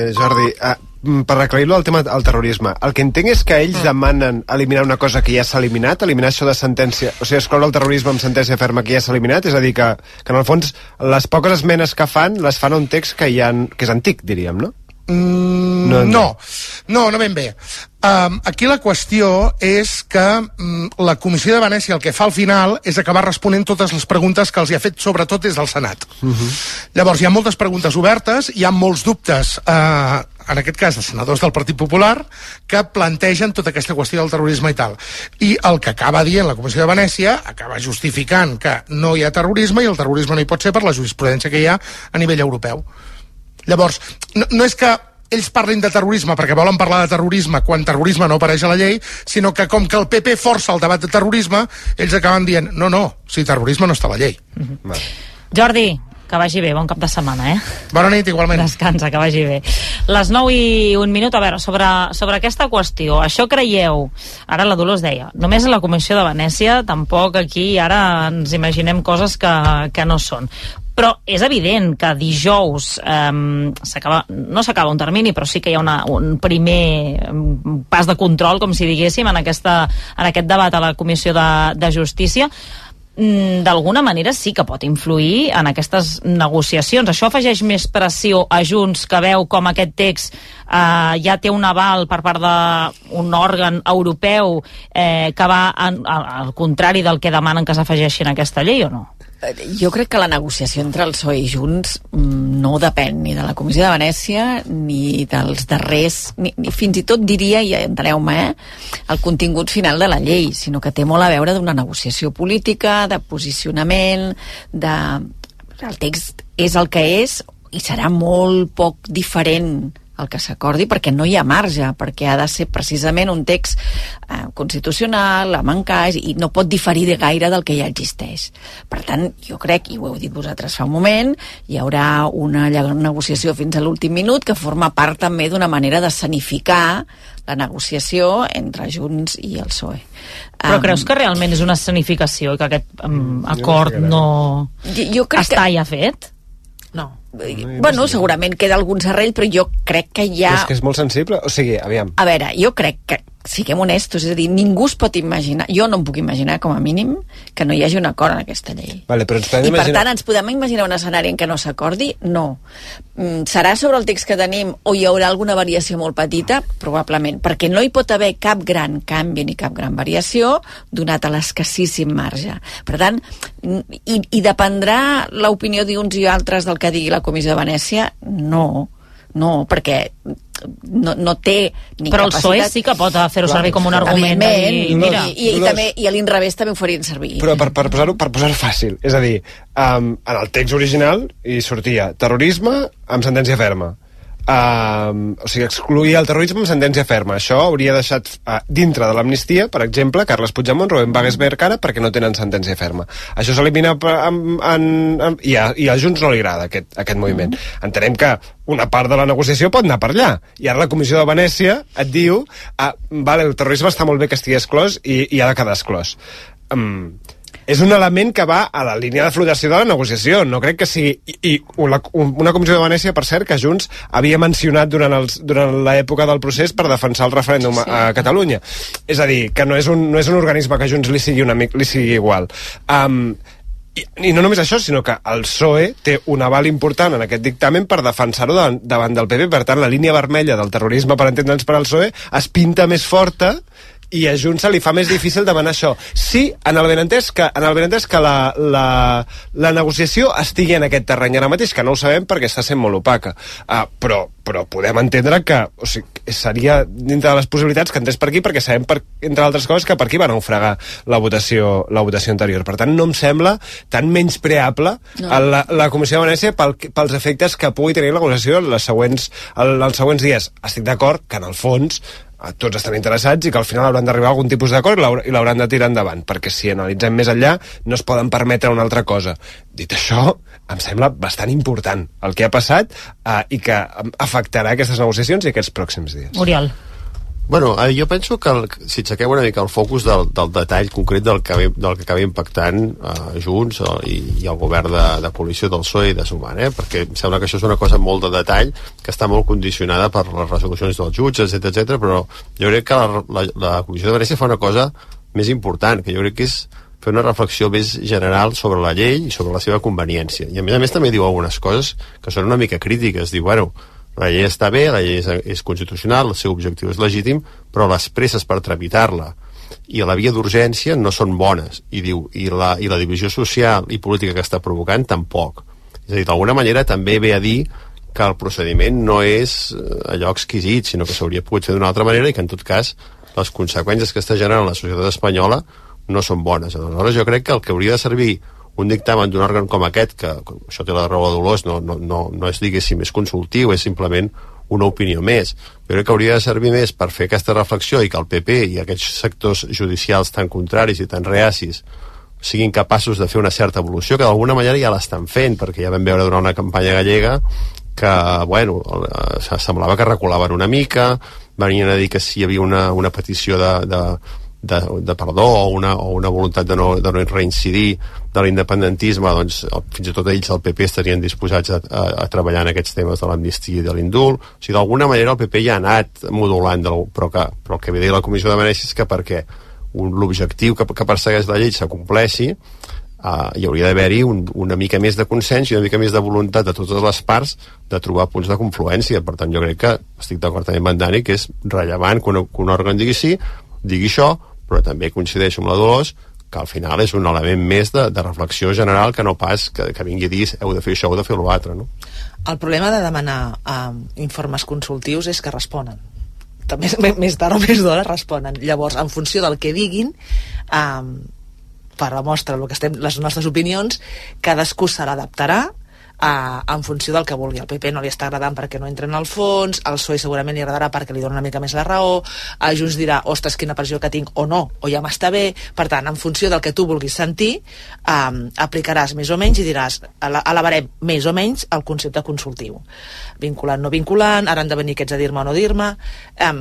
Eh, Jordi, mm, per aclarir-lo al tema del terrorisme, el que entenc és que ells mm. demanen eliminar una cosa que ja s'ha eliminat, eliminar això de sentència, o sigui, excloure el terrorisme amb sentència ferma que ja s'ha eliminat, és a dir, que, que en el fons les poques esmenes que fan les fan a un text que, ja, que és antic, diríem, no? Mm, no, no, no, no ben bé. Um, aquí la qüestió és que um, la Comissió de Venècia el que fa al final és acabar responent totes les preguntes que els hi ha fet, sobretot des del Senat. Uh Mhm. -huh. Llavors, hi ha moltes preguntes obertes, hi ha molts dubtes, uh, en aquest cas de senadors del Partit Popular, que plantegen tota aquesta qüestió del terrorisme i tal. I el que acaba dient la Comissió de Venècia acaba justificant que no hi ha terrorisme i el terrorisme no hi pot ser per la jurisprudència que hi ha a nivell europeu. Llavors, no, no és que ells parlin de terrorisme perquè volen parlar de terrorisme quan terrorisme no apareix a la llei, sinó que com que el PP força el debat de terrorisme, ells acaben dient, no, no, si terrorisme no està a la llei. Vale. Jordi, que vagi bé, bon cap de setmana, eh? Bona nit, igualment. Descansa, que vagi bé. Les 9 i un minut, a veure, sobre, sobre aquesta qüestió, això creieu, ara la Dolors deia, només a la Comissió de Venècia, tampoc aquí ara ens imaginem coses que, que no són. Però és evident que dijous s'acaba, no s'acaba un termini, però sí que hi ha una, un primer pas de control, com si diguéssim, en, aquesta, en aquest debat a la Comissió de, de Justícia mm, d'alguna manera sí que pot influir en aquestes negociacions. Això afegeix més pressió a Junts, que veu com aquest text eh, ja té un aval per part d'un òrgan europeu eh, que va en, al, al contrari del que demanen que s'afegeixi en aquesta llei o no? Jo crec que la negociació entre el PSOE i Junts mm, no depèn ni de la Comissió de Venècia ni dels darrers, ni, ni fins i tot diria, i enteneu-me, eh, el contingut final de la llei, sinó que té molt a veure d'una negociació política, de posicionament, de... El text és el que és i serà molt poc diferent el que s'acordi perquè no hi ha marge, perquè ha de ser precisament un text eh, constitucional, amb encaix, i no pot diferir de gaire del que ja existeix. Per tant, jo crec, i ho heu dit vosaltres fa un moment, hi haurà una llarga negociació fins a l'últim minut que forma part també d'una manera de sanificar la negociació entre Junts i el PSOE. Però Em, creus que realment és una escenificació i que aquest um, acord no jo, jo crec està que... ja fet? No. Bueno, segurament queda algun serrell, però jo crec que Ja. És que és molt sensible. O sigui, aviam, A veure, jo crec que, siguem honestos, és a dir, ningú es pot imaginar, jo no em puc imaginar, com a mínim, que no hi hagi un acord en aquesta llei. Vale, però ens I per imaginar- tant, ens podem imaginar un escenari en què no s'acordi? No. Mm, serà sobre el text que tenim o hi haurà alguna variació molt petita? Probablement, perquè no hi pot haver cap gran canvi ni cap gran variació donat a l'escassíssim marge. Per tant, mm, i, i dependrà l'opinió d'uns i altres del que digui la Comissió de Venècia? No, no, perquè no, no té ni Però el PSOE capacitat... sí que pot fer-ho servir com un argument. i, mira, i, i, també, i a l'inrevés també ho farien servir. Però per, per posar-ho per posar fàcil, és a dir, um, en el text original hi sortia terrorisme amb sentència ferma. Um, o sigui, excluir el terrorisme amb sentència ferma. Això hauria deixat uh, dintre de l'amnistia, per exemple, Carles Puigdemont, Rubén Wagensberg ara, perquè no tenen sentència ferma. Això s'elimina en, en, en, i, a, i a Junts no li agrada aquest, aquest moviment. Entenem que una part de la negociació pot anar per allà. I ara la Comissió de Venècia et diu ah, vale, el terrorisme està molt bé que estigui exclòs i, i ha de quedar exclòs. Um, és un element que va a la línia de flotació de la negociació. No crec que sigui... I, i una, una comissió de Venècia, per cert, que Junts havia mencionat durant, els, durant l'època del procés per defensar el referèndum sí. a, a Catalunya. És a dir, que no és, un, no és un organisme que Junts li sigui, una, li sigui igual. Um, i, I no només això, sinó que el PSOE té un aval important en aquest dictamen per defensar-ho davant, davant del PP. Per tant, la línia vermella del terrorisme, per entendre'ns per al PSOE, es pinta més forta i a Junts se li fa més difícil demanar això. Sí, en el benentès que, en el benentès que la, la, la negociació estigui en aquest terreny ara mateix, que no ho sabem perquè està sent molt opaca. Uh, però, però podem entendre que o sigui, seria dintre de les possibilitats que entrés per aquí perquè sabem, per, entre altres coses, que per aquí va naufragar la votació, la votació anterior. Per tant, no em sembla tan menyspreable no. la, la Comissió de Venècia pel, pels efectes que pugui tenir la negociació en les següents, el, els següents dies. Estic d'acord que, en el fons, tots estan interessats i que al final hauran d'arribar a algun tipus d'acord i l'haur- i l'hauran de tirar endavant, perquè si analitzem més enllà no es poden permetre una altra cosa. Dit això, em sembla bastant important el que ha passat eh, i que afectarà aquestes negociacions i aquests pròxims dies. Oriol. Bueno, eh, jo penso que el, si aixequem una mica el focus del, del detall concret del que, del que acaba impactant eh, Junts eh, i, i el govern de, de policia del PSOE i de Sumar, eh? perquè em sembla que això és una cosa molt de detall que està molt condicionada per les resolucions dels jutges, etc etc. però jo crec que la, la, la Comissió de Venècia fa una cosa més important, que jo crec que és fer una reflexió més general sobre la llei i sobre la seva conveniència. I a més a més també diu algunes coses que són una mica crítiques. Diu, bueno, la llei està bé, la llei és, és constitucional, el seu objectiu és legítim, però les presses per tramitar-la i la via d'urgència no són bones. I diu, i la, i la divisió social i política que està provocant tampoc. És a dir, d'alguna manera també ve a dir que el procediment no és eh, allò exquisit, sinó que s'hauria pogut fer d'una altra manera i que en tot cas les conseqüències que està generant la societat espanyola no són bones. Aleshores, jo crec que el que hauria de servir un dictamen d'un òrgan com aquest, que, això té la raó de Dolors, no, no, no, no és, diguéssim, és consultiu, és simplement una opinió més. Jo crec que hauria de servir més per fer aquesta reflexió i que el PP i aquests sectors judicials tan contraris i tan reacis siguin capaços de fer una certa evolució, que d'alguna manera ja l'estan fent, perquè ja vam veure durant una campanya gallega que, bueno, semblava que reculaven una mica, venien a dir que si hi havia una, una petició de, de, de, de perdó o una, o una voluntat de no, de no reincidir de l'independentisme, doncs fins i tot ells, el PP, estarien disposats a, a, a treballar en aquests temes de l'amnistia i de l'indult. O sigui, d'alguna manera el PP ja ha anat modulant, del, però, que, però el que ve dir la Comissió de Venècia és que perquè l'objectiu que, que persegueix la llei s'acompleixi, uh, hi hauria d'haver-hi un, una mica més de consens i una mica més de voluntat de totes les parts de trobar punts de confluència. Per tant, jo crec que estic d'acord amb en Dani que és rellevant que un, que un òrgan digui sí, digui això, però també coincideixo amb la Dolors que al final és un element més de, de reflexió general que no pas que, que vingui a dir heu de fer això, heu de fer l'altre, no? El problema de demanar uh, informes consultius és que responen també més tard o més d'hora responen. Llavors, en funció del que diguin, um, per la mostra el que estem, les nostres opinions, cadascú se l'adaptarà eh, en funció del que vulgui. Al PP no li està agradant perquè no entra en el fons, al PSOE segurament li agradarà perquè li dona una mica més la raó, a Junts dirà, ostres, quina pressió que tinc, o no, o ja m'està bé. Per tant, en funció del que tu vulguis sentir, eh, aplicaràs més o menys i diràs, elevarem més o menys el concepte consultiu. Vinculant, no vinculant, ara han de venir aquests a dir-me o no dir-me. Eh,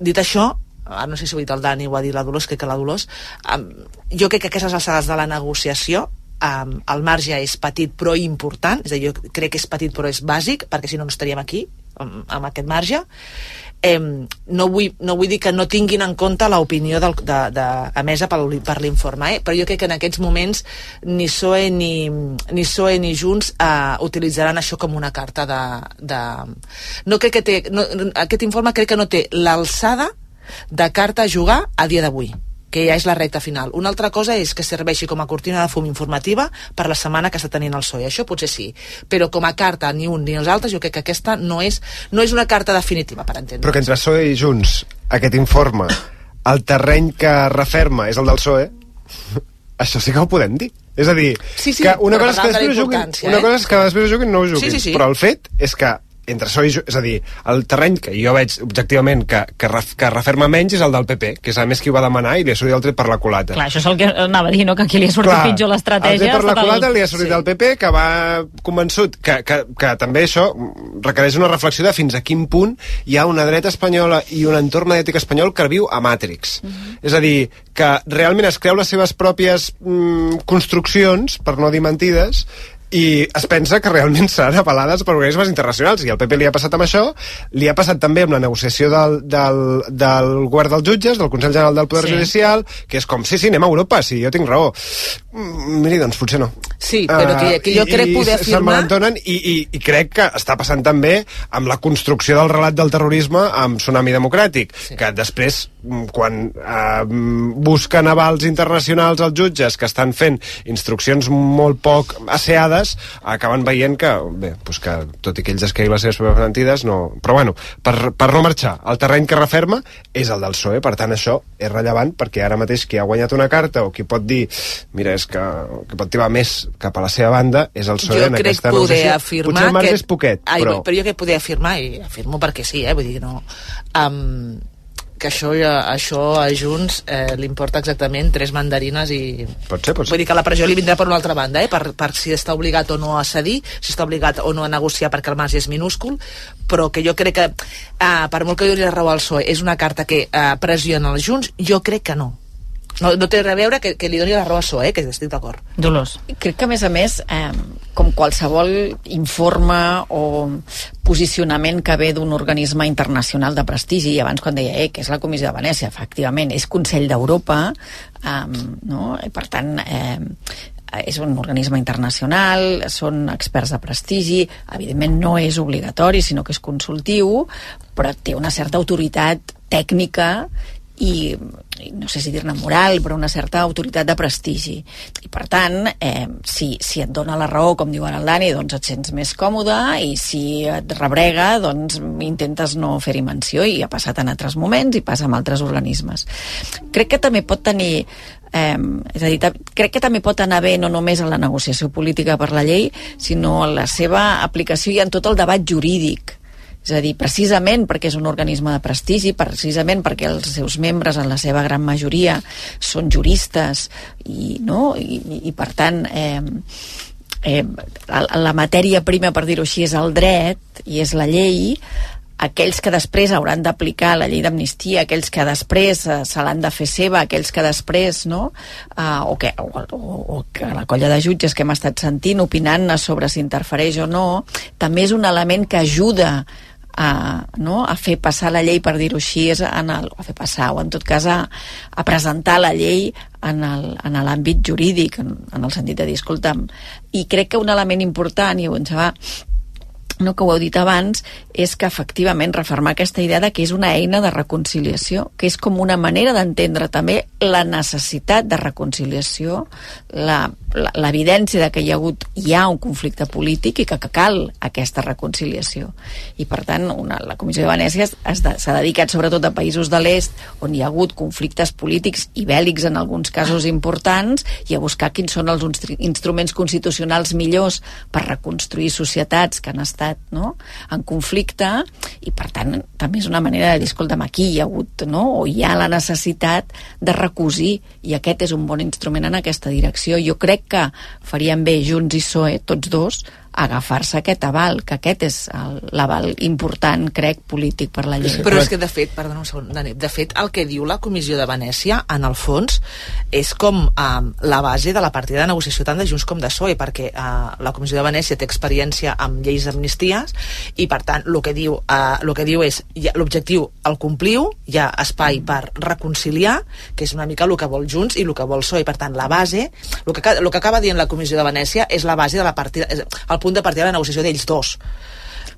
dit això, ara no sé si ho ha dit el Dani o ha dit la Dolors, crec que la Dolors, um, jo crec que aquestes alçades de la negociació um, el marge és petit però important, és a dir, jo crec que és petit però és bàsic, perquè si no no estaríem aquí amb, amb aquest marge eh, no, vull, no vull dir que no tinguin en compte l'opinió de, de, de, emesa per, per l'informe, eh? però jo crec que en aquests moments ni PSOE ni, ni, PSOE, ni Junts eh, utilitzaran això com una carta de... de... No crec que té, no, aquest informe crec que no té l'alçada de carta a jugar a dia d'avui que ja és la recta final. Una altra cosa és que serveixi com a cortina de fum informativa per la setmana que està tenint el PSOE. Això potser sí, però com a carta ni un ni els altres, jo crec que aquesta no és, no és una carta definitiva, per entendre. Però que entre PSOE i Junts, aquest informe, el terreny que referma és el del PSOE, això sí que ho podem dir. És a dir, sí, sí, que una cosa és que després juguin, una cosa és que després juguin no ho juguin, sí, sí, sí. però el fet és que entre PSOE i és a dir, el terreny que jo veig objectivament que, que, ref, que referma menys és el del PP, que és a més qui ho va demanar i li ha sortit el tret per la culata. Clar, això és el que anava a dir, no? que aquí li ha sortit Clar, pitjor l'estratègia. El per la culata el... li ha sortit sí. el PP, que va convençut que, que, que també això requereix una reflexió de fins a quin punt hi ha una dreta espanyola i un entorn mediàtic espanyol que viu a Matrix. Uh mhm. -huh. És a dir, que realment es creu les seves pròpies mm, construccions, per no dir mentides, i es pensa que realment seran avalades per organismes internacionals i al PP li ha passat amb això li ha passat també amb la negociació del, del, del govern dels jutges, del Consell General del Poder sí. Judicial que és com, sí, sí, anem a Europa sí, jo tinc raó mm, miri, doncs potser no sí, però que, que jo uh, crec poder afirmar i, i, i crec que està passant també amb la construcció del relat del terrorisme amb Tsunami Democràtic sí. que després, mm, quan uh, busquen avals internacionals als jutges que estan fent instruccions molt poc asseades vegades acaben veient que, bé, doncs que tot i que ells escriuen les seves proves mentides, no... Però bueno, per, per no marxar, el terreny que referma és el del PSOE, per tant això és rellevant perquè ara mateix qui ha guanyat una carta o qui pot dir, mira, és que qui pot tirar més cap a la seva banda és el PSOE jo en aquesta negociació. Afirmar Potser el marge que... és poquet, Ai, però... però jo que poder afirmar, i afirmo perquè sí, eh, vull dir, no... Um, que això, això a Junts eh, li importa exactament tres mandarines i... Pot ser, pot ser. Vull dir que la pressió li vindrà per una altra banda, eh? per, per si està obligat o no a cedir, si està obligat o no a negociar perquè el marge és minúscul, però que jo crec que, eh, per molt que doni la raó al PSOE, és una carta que eh, pressiona els Junts, jo crec que no. No, no té res a veure que, que li doni la raó al PSOE, eh, que estic d'acord. Dolors. Crec que, a més a més, eh, com qualsevol informe o posicionament que ve d'un organisme internacional de prestigi, i abans quan deia eh, que és la Comissió de Venècia, efectivament, és Consell d'Europa, eh, no? I per tant, eh, és un organisme internacional, són experts de prestigi, evidentment no és obligatori, sinó que és consultiu, però té una certa autoritat tècnica i no sé si dir-ne moral, però una certa autoritat de prestigi. I per tant, eh, si, si et dona la raó, com diu ara el Dani, doncs et sents més còmode i si et rebrega, doncs intentes no fer-hi menció i ha passat en altres moments i passa amb altres organismes. Crec que també pot tenir Eh, és a dir, crec que també pot anar bé no només en la negociació política per la llei, sinó en la seva aplicació i en tot el debat jurídic és a dir, precisament perquè és un organisme de prestigi, precisament perquè els seus membres, en la seva gran majoria, són juristes i, no? I, i per tant, eh, eh, la matèria prima, per dir-ho així, és el dret i és la llei, aquells que després hauran d'aplicar la llei d'amnistia, aquells que després eh, se l'han de fer seva, aquells que després, no? Uh, o, que, o, o, o que la colla de jutges que hem estat sentint opinant sobre si interfereix o no, també és un element que ajuda a, no? a fer passar la llei, per dir-ho així, és en el, a fer passar, o en tot cas a, a presentar la llei en l'àmbit jurídic, en, en el sentit de dir, escolta'm, i crec que un element important, i ho va no, que ho heu dit abans, és que efectivament refermar aquesta idea de que és una eina de reconciliació, que és com una manera d'entendre també la necessitat de reconciliació, l'evidència de que hi ha hagut hi ha un conflicte polític i que, que cal aquesta reconciliació. I per tant, una, la Comissió de Venècia s'ha dedicat sobretot a països de l'est on hi ha hagut conflictes polítics i bèl·lics en alguns casos importants i a buscar quins són els instruments constitucionals millors per reconstruir societats que han estat no, en conflicte i per tant també és una manera de dir escolta'm, aquí hi ha hagut no, o hi ha la necessitat de recosir i aquest és un bon instrument en aquesta direcció. Jo crec que farien bé Junts i PSOE, tots dos, agafar-se aquest aval, que aquest és l'aval important, crec, polític per la llei. Però és que, de fet, perdona un segon, Dani, de fet, el que diu la Comissió de Venècia, en el fons, és com um, la base de la partida de negociació tant de Junts com de PSOE, perquè uh, la Comissió de Venècia té experiència amb lleis d'amnisties i, per tant, el que diu, uh, el que diu és ja, l'objectiu el compliu, hi ha espai per reconciliar, que és una mica el que vol Junts i el que vol PSOE. Per tant, la base, el que, el que acaba dient la Comissió de Venècia és la base de la partida, el punt de partida de la negociació d'ells dos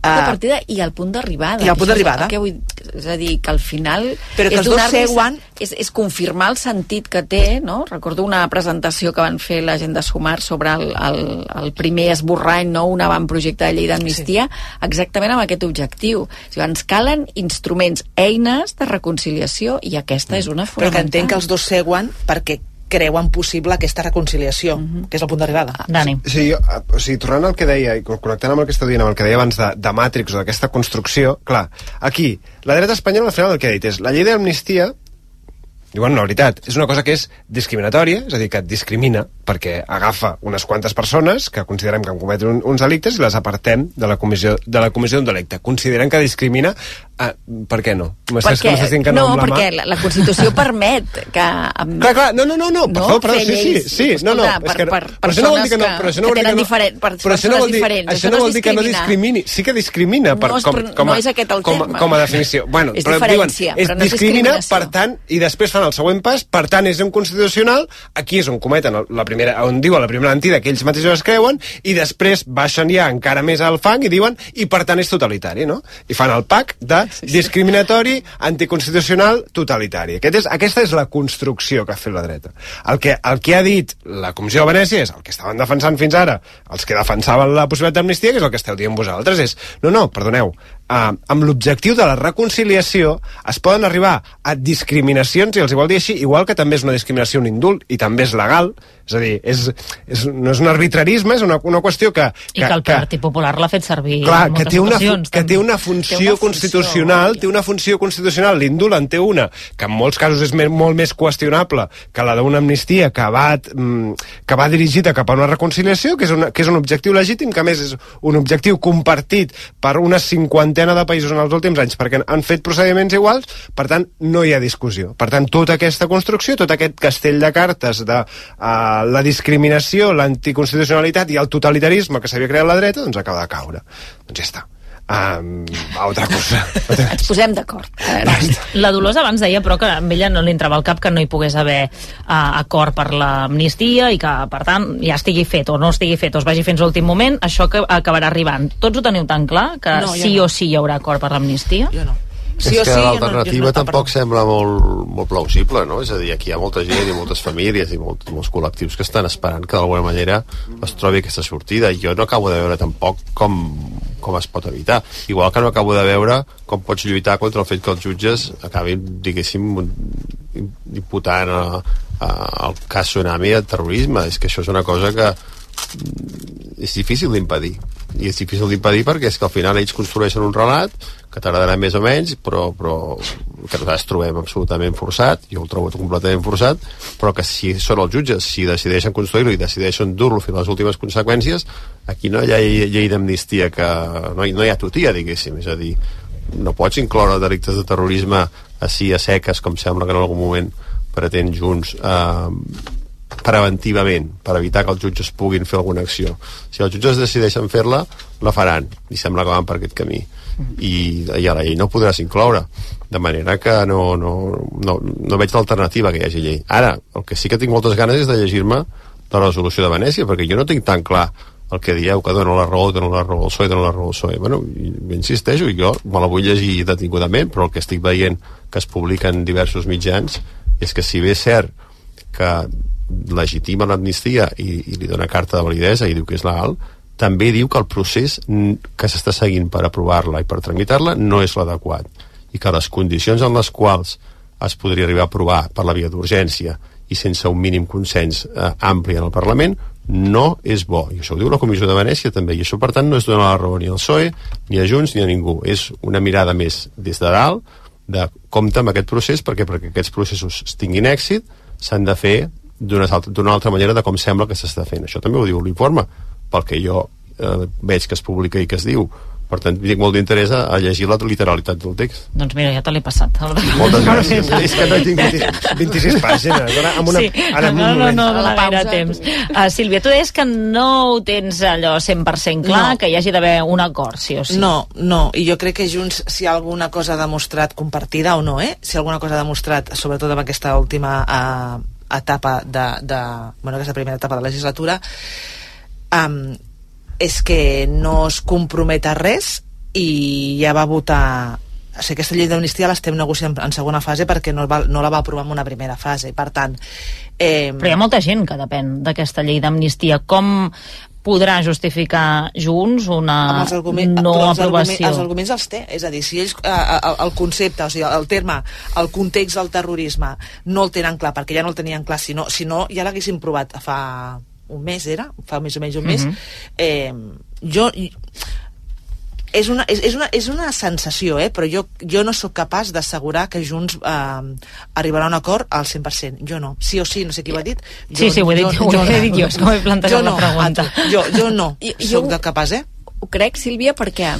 de ah. partida i el punt d'arribada. I el punt d'arribada. És, vull, és a dir, que al final... Però que els dos seuen... És, és confirmar el sentit que té, no? Recordo una presentació que van fer la gent de Sumar sobre el, el, el primer esborrany, no? un avantprojecte de llei d'amnistia, sí. exactament amb aquest objectiu. O sigui, ens calen instruments, eines de reconciliació, i aquesta és una fonamental. Però que entenc que els dos seuen perquè creuen possible aquesta reconciliació, mhm. -huh. que és el punt d'arribada. Ah, Dani. Sí, jo, o sigui, tornant al que deia, i connectant amb el que estava dient, amb el que deia abans de, de Matrix o d'aquesta construcció, clar, aquí, la dreta espanyola al final el que ha dit és la llei d'amnistia diuen la veritat, és una cosa que és discriminatòria, és a dir, que et discrimina perquè agafa unes quantes persones que considerem que han comès un, uns delictes i les apartem de la comissió de la comissió d'un delicte. Consideren que discrimina Ah, per què no? Perquè, que no, no perquè la, la Constitució permet que... Amb, clar, clar, no, no, no, no, no perdó, perdó, sí, sí, sí, no, no, per, és que, per, per això no vol dir que no, però això no vol dir que no, diferent, per però això no vol dir, diferents, això no vol dir que no discrimini, sí que discrimina per, no, com, com, a, no és aquest el com, tema. com a definició. Bueno, és però diuen, és, no discrimina, per tant, i després fan el següent pas, per tant és un constitucional, aquí és on cometen la primera, on diuen la primera mentida que ells mateixos es creuen, i després baixen ja encara més al fang i diuen, i per tant és totalitari, no? I fan el pack de discriminació discriminatori, anticonstitucional, totalitari. Aquest és, aquesta és la construcció que ha fet la dreta. El que, el que ha dit la Comissió de Venècia és el que estaven defensant fins ara, els que defensaven la possibilitat d'amnistia, que és el que esteu dient vosaltres, és, no, no, perdoneu, eh, amb l'objectiu de la reconciliació es poden arribar a discriminacions, i els hi vol dir així, igual que també és una discriminació un indult, i també és legal, és a dir, és, és, no és un arbitrarisme, és una, una qüestió que... que I que el Partit Popular l'ha fet servir clar, en moltes que té una. Que té una funció, té una constitucional, funció, té una funció constitucional, l'indult en té una, que en molts casos és me, molt més qüestionable que la d'una amnistia que va, mm, que va dirigida cap a una reconciliació, que és, una, que és un objectiu legítim, que a més és un objectiu compartit per unes 50 vintena de països en els últims anys perquè han fet procediments iguals, per tant, no hi ha discussió. Per tant, tota aquesta construcció, tot aquest castell de cartes de uh, la discriminació, l'anticonstitucionalitat i el totalitarisme que s'havia creat la dreta, doncs acaba de caure. Doncs ja està. Um, altra cosa. Ens posem d'acord. Eh, La Dolors abans deia però que a ella no li entrava al cap que no hi pogués haver uh, acord per l'amnistia i que, per tant, ja estigui fet o no estigui fet o es vagi fins a l'últim moment, això que acabarà arribant. Tots ho teniu tan clar que No, sí no. o sí hi haurà acord per l'amnistia? Jo no. Sí és que no- l'alternativa jo no- tampoc sembla molt, molt plausible, no? És a dir, aquí hi ha molta gent i moltes famílies i molt, molts col·lectius que estan esperant que d'alguna manera es trobi aquesta sortida. I jo no acabo de veure tampoc com, com es pot evitar. Igual que no acabo de veure com pots lluitar contra el fet que els jutges acabin, diguéssim, imputant a, a, el cas Tsunami de terrorisme. És que això és una cosa que mm, és difícil d'impedir i és difícil d'impedir perquè és que al final ells construeixen un relat que tardarà més o menys però, però que nosaltres trobem absolutament forçat jo el trobo completament forçat però que si són els jutges si decideixen construir-lo i decideixen dur-lo fins a les últimes conseqüències aquí no hi ha llei d'amnistia que no hi, no hi ha tutia diguéssim. És a dir, no pots incloure delictes de terrorisme així a seques com sembla que en algun moment pretén Junts eh, preventivament per evitar que els jutges puguin fer alguna acció. Si els jutges decideixen fer-la la faran i sembla que van per aquest camí i, i a la llei no podràs incloure de manera que no, no, no, no veig l'alternativa que hi hagi llei ara, el que sí que tinc moltes ganes és de llegir-me la resolució de Venècia perquè jo no tinc tan clar el que dieu que dona la raó, dona la raó al PSOE, dona la raó al PSOE. Bueno, insisteixo, jo me la vull llegir detingudament, però el que estic veient que es publica en diversos mitjans és que si bé és cert que legitima l'amnistia i, i li dona carta de validesa i diu que és legal, també diu que el procés que s'està seguint per aprovar-la i per tramitar-la no és l'adequat i que les condicions en les quals es podria arribar a aprovar per la via d'urgència i sense un mínim consens eh, ampli en el Parlament no és bo, i això ho diu la Comissió de Venècia també, i això per tant no és donar la raó ni al PSOE, ni a Junts, ni a ningú. És una mirada més des de dalt de compte amb aquest procés perquè perquè aquests processos tinguin èxit s'han de fer d'una altra, altra manera de com sembla que s'està fent. Això també ho diu l'informe, pel que jo eh, veig que es publica i que es diu. Per tant, tinc molt d'interès a, a llegir la literalitat del text. Doncs mira, ja te l'he passat. Moltes gràcies. és que no he tingut 26 pàgines. Ara, amb una, sí, ara, un no, no, no, gaire pausa, temps. tu- Uh, Sílvia, tu deies que no ho tens allò 100% clar, No. que hi hagi d'haver un acord, sí o sí. No, no, i jo crec que Junts, si alguna cosa ha demostrat compartida o no, eh? si alguna cosa ha demostrat, sobretot amb aquesta última eh, etapa de, de... Bueno, aquesta primera etapa de legislatura, um, és que no es compromet a res i ja va votar o sigui, aquesta llei d'amnistia l'estem negociant en segona fase perquè no, va, no la va aprovar en una primera fase per tant eh, Però hi ha molta gent que depèn d'aquesta llei d'amnistia. Com podrà justificar Junts una els no els aprovació? Els arguments els té, és a dir, si ells eh, el, el concepte, o sigui, el terme, el context del terrorisme no el tenen clar, perquè ja no el tenien clar, si no, si no ja l'haguessin provat fa un mes, era? Fa més o menys un mes. Mhm. eh, jo és una, és, és, una, és una sensació, eh? però jo, jo no sóc capaç d'assegurar que Junts eh, arribarà a un acord al 100%. Jo no. Sí o sí, no sé qui ho ha dit. Jo, Sí, sí, ho he dit- ho he dit jo, és ho he plantejat jo la no, pregunta. Alto. Jo, jo no, jo- sóc de capaç, eh? Ho crec, Sílvia, perquè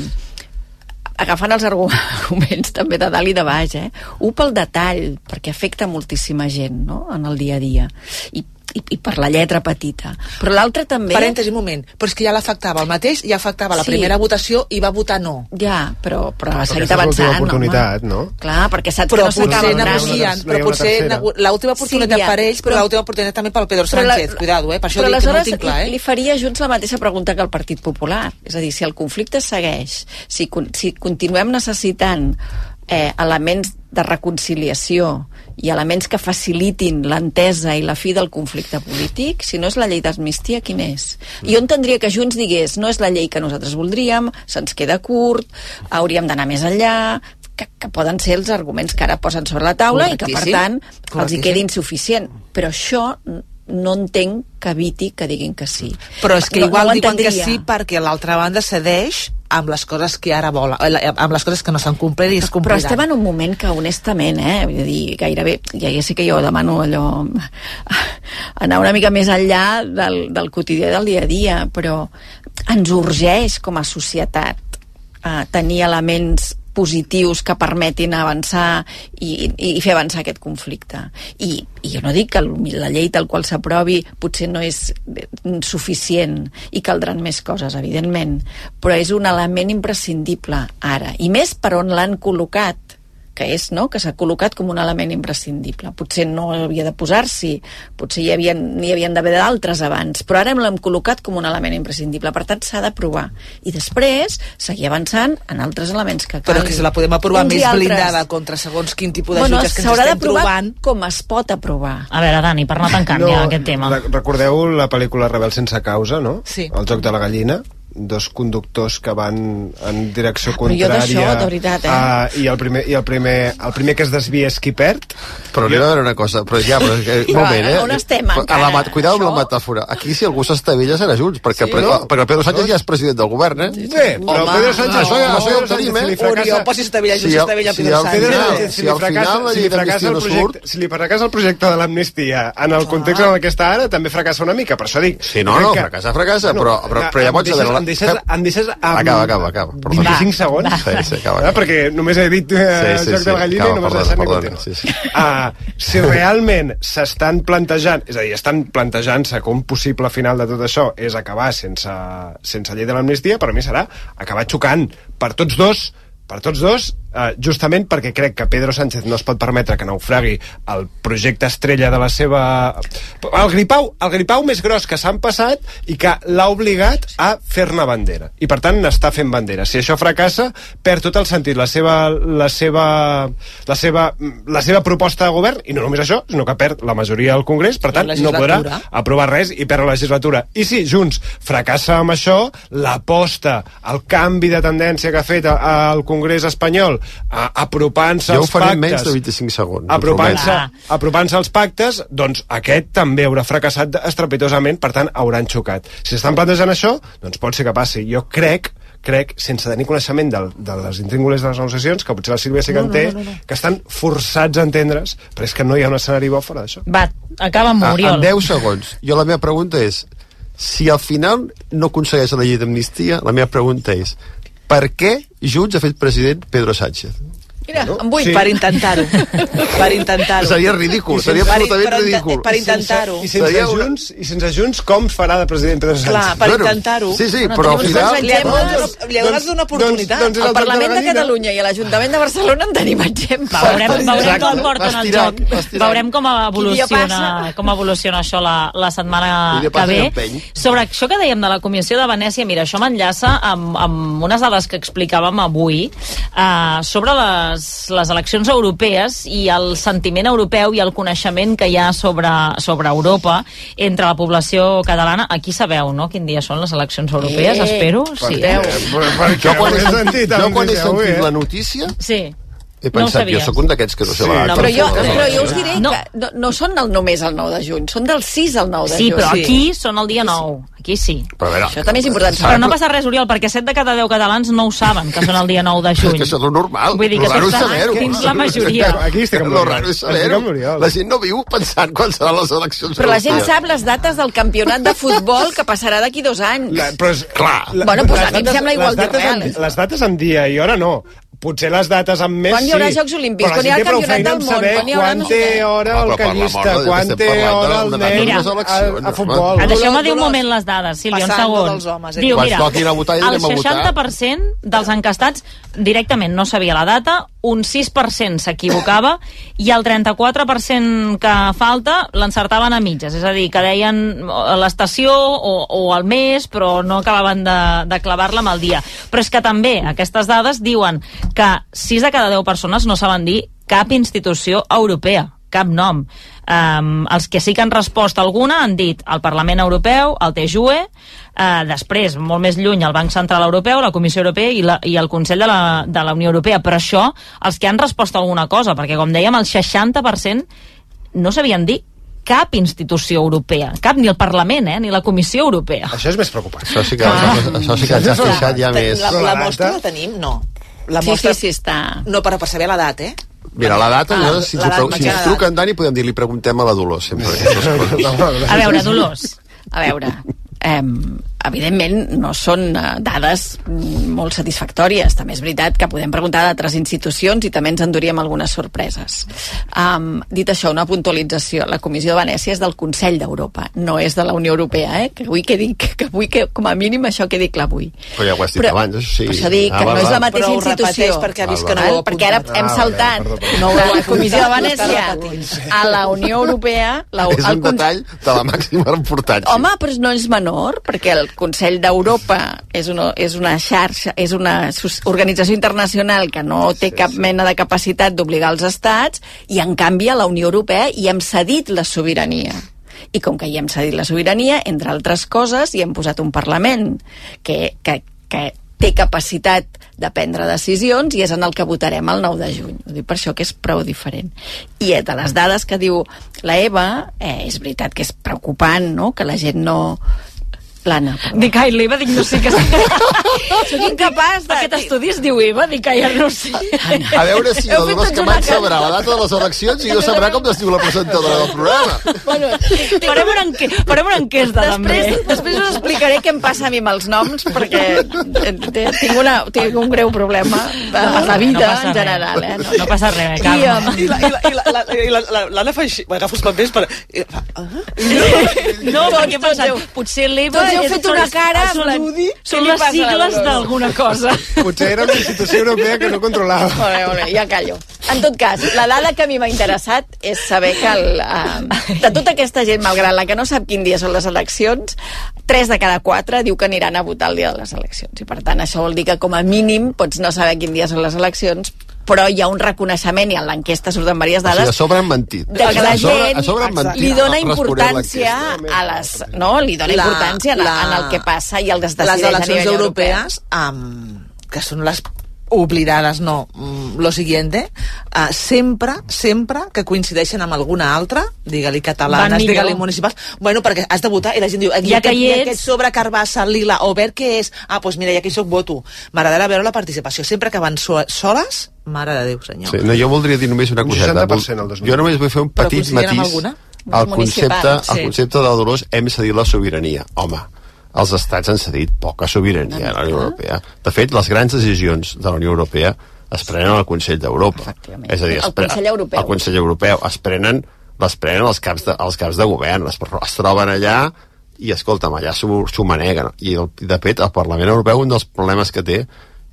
agafant els argu- arguments també de dalt i de baix, eh? Un pel detall, perquè afecta moltíssima gent, no?, en el dia a dia. I, i, i per la lletra petita. Però l'altre també... Parèntesi, un moment. Però és que ja l'afectava el mateix, ja afectava la Sí. primera votació i va votar no. Ja, però, però ha seguit avançant, oportunitat, home. no? Clar, perquè saps Però que no s'acaba negocien, però potser l'última oportunitat Sílvia, per ells, però però- l'última oportunitat també pel Pedro Però la- Sánchez. Cuidado, eh? Per això però dic que no tinc clar, li, li eh? faria a Junts la mateixa pregunta que el Partit Popular. És a dir, si el conflicte segueix, si, si continuem necessitant eh, elements de reconciliació i elements que facilitin l'entesa i la fi del conflicte polític, si no és la llei d'amnistia, quin és? I on tindria que Junts digués no és la llei que nosaltres voldríem, se'ns queda curt, hauríem d'anar més enllà, que, que poden ser els arguments que ara posen sobre la taula i que, per tant, els hi quedi insuficient. Però això no entenc que eviti que diguin que sí. Però és que No- igual no diuen que entendria. sí perquè l'altra banda cedeix amb les coses que ara volen, eh, amb les coses que no s'han complert i es Però compliran. estem en un moment que, honestament, eh, vull dir, gairebé, ja, ja sé que jo demano allò, anar una mica més enllà del, del quotidià del dia a dia, però ens urgeix com a societat eh, tenir elements positius que permetin avançar i, i, i fer avançar aquest conflicte. I, I jo no dic que la llei tal qual s'aprovi potser no és eh, suficient i caldran més coses, evidentment, però és un element imprescindible ara. I més per on l'han col·locat que és, no?, que s'ha col·locat com un element imprescindible. Potser no havia de posar-s'hi, potser hi havia, n'hi havien d'haver d'altres abans, però ara l'hem col·locat com un element imprescindible, per tant s'ha d'aprovar. I després seguir avançant en altres elements que Però calguin. que se la podem aprovar Uns més altres. blindada contra segons quin tipus de bueno, jutges que ens s'haurà estem d'aprovar trobant. com es pot aprovar. A veure, Dani, per anar tancant ja aquest tema. re- Recordeu la pel·lícula Rebel sense causa, no? Sí. El joc de la gallina dos conductors que van en direcció però jo contrària d'això, de veritat, eh? ah, i el primer, i el primer, el primer que es desvia és qui perd Però anem a veure una cosa, però ja, però, eh, un Però, moment, eh? on estem, Però, encara? A la, cuidado amb Això? la metàfora. Aquí, si algú s'estavella, serà Junts, perquè, Sí, sí, no? perquè el Pedro Sánchez ja és president del govern, eh? Bé, però Home, Pedro Sánchez... això ja- això ja ho tenim, eh? si li fracassa- Oriol, posi estavella, Si si al- estavella si Pedro al Sánchez. Pedro final- Sánchez, si, si li al fracassa, final la si, li llei fracassa el d'amnistia no projecte, surt- si li fracassa el projecte de l'amnistia en el context en el que està ara, també fracassa una mica, per això dic... Sí, no, no, fracassa, fracassa, però- però- però llavors, a veure, Em deixes, em deixes amb Acaba, acaba, acaba, perdó. 25 Va, segons? va. Sí, sí, acaba, Ah, acaba. perquè només he dit eh, Sí, sí, joc sí, de la gallina acaba, i no m'has perdona, deixat ni continuar. sí, sí. Ah, si realment s'estan plantejant, és a dir, estan plantejant-se un possible final de tot això és acabar sense, sense llei de l'amnistia, per mi serà acabar xocant per tots dos per tots dos, eh, justament perquè crec que Pedro Sánchez no es pot permetre que naufragui el projecte estrella de la seva... El gripau, el gripau més gros que s'han passat i que l'ha obligat a fer-ne bandera. I per tant n'està fent bandera. Si això fracassa, perd tot el sentit la seva, la seva, la seva, la seva proposta de govern, i no només això, sinó que perd la majoria del Congrés, per tant no podrà aprovar res i perd la legislatura. I si Junts fracassa amb això, l'aposta, el canvi de tendència que ha fet al Congrés espanyol, apropant-se Jo ho als faré pactes... menys de 25 segons. Apropant-se prometo. apropant als pactes, doncs aquest també haurà fracassat estrepitosament, per tant hauran xocat. Si estan plantejant això, doncs pot ser que passi. Jo crec crec, sense tenir coneixement del, de les intríngules de les negociacions, que potser la Sílvia sí que en té, que estan forçats a entendre's, però és que no hi ha un escenari bo fora d'això. Va, acaba amb Oriol. En 10 segons. Jo la meva pregunta és, si al final no aconsegueix la llei d'amnistia, la meva pregunta és, per què Junts ha fet president Pedro Sánchez? Mira, amb vuit. Sí. Per intentar-ho. per intentar-ho. Seria ridícul, seria sense- absolutament per- ridícul. per intentar-ho. I sense, Seria una- Junts, I sense Junts, com farà de president Pedro Sánchez? Clar, per Bueno, intentar-ho. Sí, sí, però al final... Li ha donat Doncs- una, oportunitat. doncs és Al de la Parlament de gallina. Catalunya i a l'Ajuntament de Barcelona en tenim exemples. Va, veurem, veurem Exacte. com porten el joc. Veurem com evoluciona, com evoluciona això la, la setmana que ve. Sobre això que dèiem de la Comissió de Venècia, mira, això m'enllaça amb, amb unes dades que explicàvem avui uh, sobre les, les eleccions europees i el sentiment europeu i el coneixement que hi ha sobre, sobre Europa entre la població catalana. Aquí sabeu, no?, quin dia són les eleccions europees, Eh, espero. Per Sí. què? Per- perquè Jo quan he sentit, jo quan he notícia avui, sentit eh? la notícia Sí. He No pensat, jo sabies. sóc un d'aquests que no sé Sí, la no. Però jo, Sí, sí, però sí. jo us diré No. que no, no són del només el 9 de juny, són del 6 al 9 de Sí, juny. però Sí. aquí són el dia 9. Aquí sí. Però veure, Això també és important. Però no passa res, Oriol, perquè 7 de cada 10 catalans no ho saben, que són el dia 9 de És juny. que això és normal. Vull dir que raro és dins la majoria. Aquí estic amb Lo l'Oriol. raro és saber-ho. La gent no viu pensant quan seran les eleccions Però la gent sap les dates del campionat de futbol que passarà d'aquí dos anys. La, però és, Clar. Bueno, doncs a mi em sembla igual les dates d'irreal, en- eh? Les dates en dia i hora no. Potser les dates amb més Quan hi haurà sí, Jocs Olímpics? Quan hi ha el Campionat del món? Quan hi haurà quan no sé té hora el callista, quan té hora el de nen les a, a futbol. Deixeu-me dir un moment les dades, Sílvia, un segon. dels homes, eh? Diu, mira, votar el anem a votar. 60% dels encastats directament no sabia la data, un 6% s'equivocava i el 34% que falta l'encertaven a mitges, és a dir, que deien a l'estació o, o al mes, però no acabaven de, de clavar-la amb el dia. Però és que també aquestes dades diuen que 6 de cada 10 persones no saben dir cap institució europea cap nom. Um, els que sí que han respost alguna han dit el Parlament Europeu, el TJUE, uh, després, molt més lluny, el Banc Central Europeu, la Comissió Europea i, la, i el Consell de la, de la Unió Europea. Però això, els que han respost alguna cosa, perquè com dèiem, el 60% no sabien dir cap institució europea, cap ni el Parlament, eh, ni la Comissió Europea. Això és més preocupant. Això sí que, ah. això sí que ens ha fixat ja més... La, la la mostra la tenim? No. La Sí, mostra... sí, sí, està... No, per, per saber l'edat, eh? Mira, la data, Ah, ah, si, l'edat, ens, si ens l'edat. truca en Dani, podem dir, li preguntem a la Dolors, sempre. A veure, Dolors, A veure, eh, evidentment no són eh, dades molt satisfactòries. També és veritat que podem preguntar d'altres institucions i també ens enduríem algunes sorpreses. Um, dit això, una puntualització. La Comissió de Venècia és del Consell d'Europa, no és de la Unió Europea, eh? que avui quedi, que avui que, com a mínim això quedi clar avui. Però ja ho has dit abans, això sí. Per això dic Ah, que va, no és la mateixa Però institució. perquè ha vist que no val. ho perquè ara hem Ah, saltat vale, perdó, perdó. De he la Comissió de Venècia a la Unió Europea la, És un detall de la màxima importància. Home, però no és menor, perquè el Consell d'Europa és, una, és una xarxa, és una organització internacional que no té cap mena de capacitat d'obligar els estats, i en canvi a la Unió Europea hi hem cedit la sobirania. I com que hi hem cedit la sobirania, entre altres coses, hi hem posat un Parlament que, que, que té capacitat de prendre decisions i és en el que votarem el 9 de juny. Ho dic per això que és prou diferent. I eh, de les dades que diu la Eva, eh, és veritat que és preocupant, no?, que la gent no... L'Anna, perdó. dic, ai, l'Eva, dic, no sé què... Soc incapaç de... Aquest estudi es diu Eva, dic, ai, no sé. A veure si la Dolors Camats sabrà la data de les eleccions i jo sabrà com es diu la presentadora del programa. Bueno, Farem una, enque farem una enquesta, també. després, després us explicaré què em passa a mi amb els noms, perquè eh, tinc, una, tinc un greu problema de la vida no passa en general. res. Eh? No, no passa res, I, calma. um, I la- i la- i la- la- i la- la- l'Anna fa així, m'agafa els papers per... i fa, ah? No, perquè heu- potser l'Eva... heu és- fet una cara Són, plan, són les passa a la sigles d'alguna cosa. Potser era una institució europea que no controlava. Molt bé, molt bé, ja callo. En tot cas, la dada que a mi m'ha interessat és saber que el, uh, de tota aquesta gent, malgrat la que no sap quin dia són les eleccions, 3 de cada 4 diu que aniran a votar el dia de les eleccions. I per tant, això vol dir que com a mínim pots no saber quin dia són les eleccions, però hi ha un reconeixement, i en l'enquesta surten diverses O sigui, dades, a sobre han mentit. de que la A sobre- gent a sobre mentit. li dona importància a les... No, li dona La- importància la- en el que passa i el que es les decideix a eleccions nivell europeu. europees, um, que són les oblidadas, no, mm, lo siguiente, uh, sempre, sempre que coincideixen amb alguna altra, digue-li catalanes, digue-li municipals, bueno, perquè has de votar i la gent diu, i Ja que aquest, ets- aquest sobre carbassa, lila, o verd què és? Ah, doncs mira, ja que hi soc, voto. M'agradarà veure la participació. Sempre que van so soles, mare de Déu, senyor. Sí, no, jo voldria dir només una Un coseta. 60% el 2000. Jo només vull fer un petit matís alguna? al concepte, Municipals, al sí. concepte de Dolors hem cedit la sobirania. Home, els estats han cedit poca sobirania a la Unió Europea. De fet, les grans decisions de la Unió Europea es prenen al Consell d'Europa. És a dir, es El Consell Europeu. El Consell Europeu. Es prenen, les prenen els caps de, els caps de govern, es, es troben allà i, escolta'm, allà s'ho maneguen. I, el, de fet, el Parlament Europeu, un dels problemes que té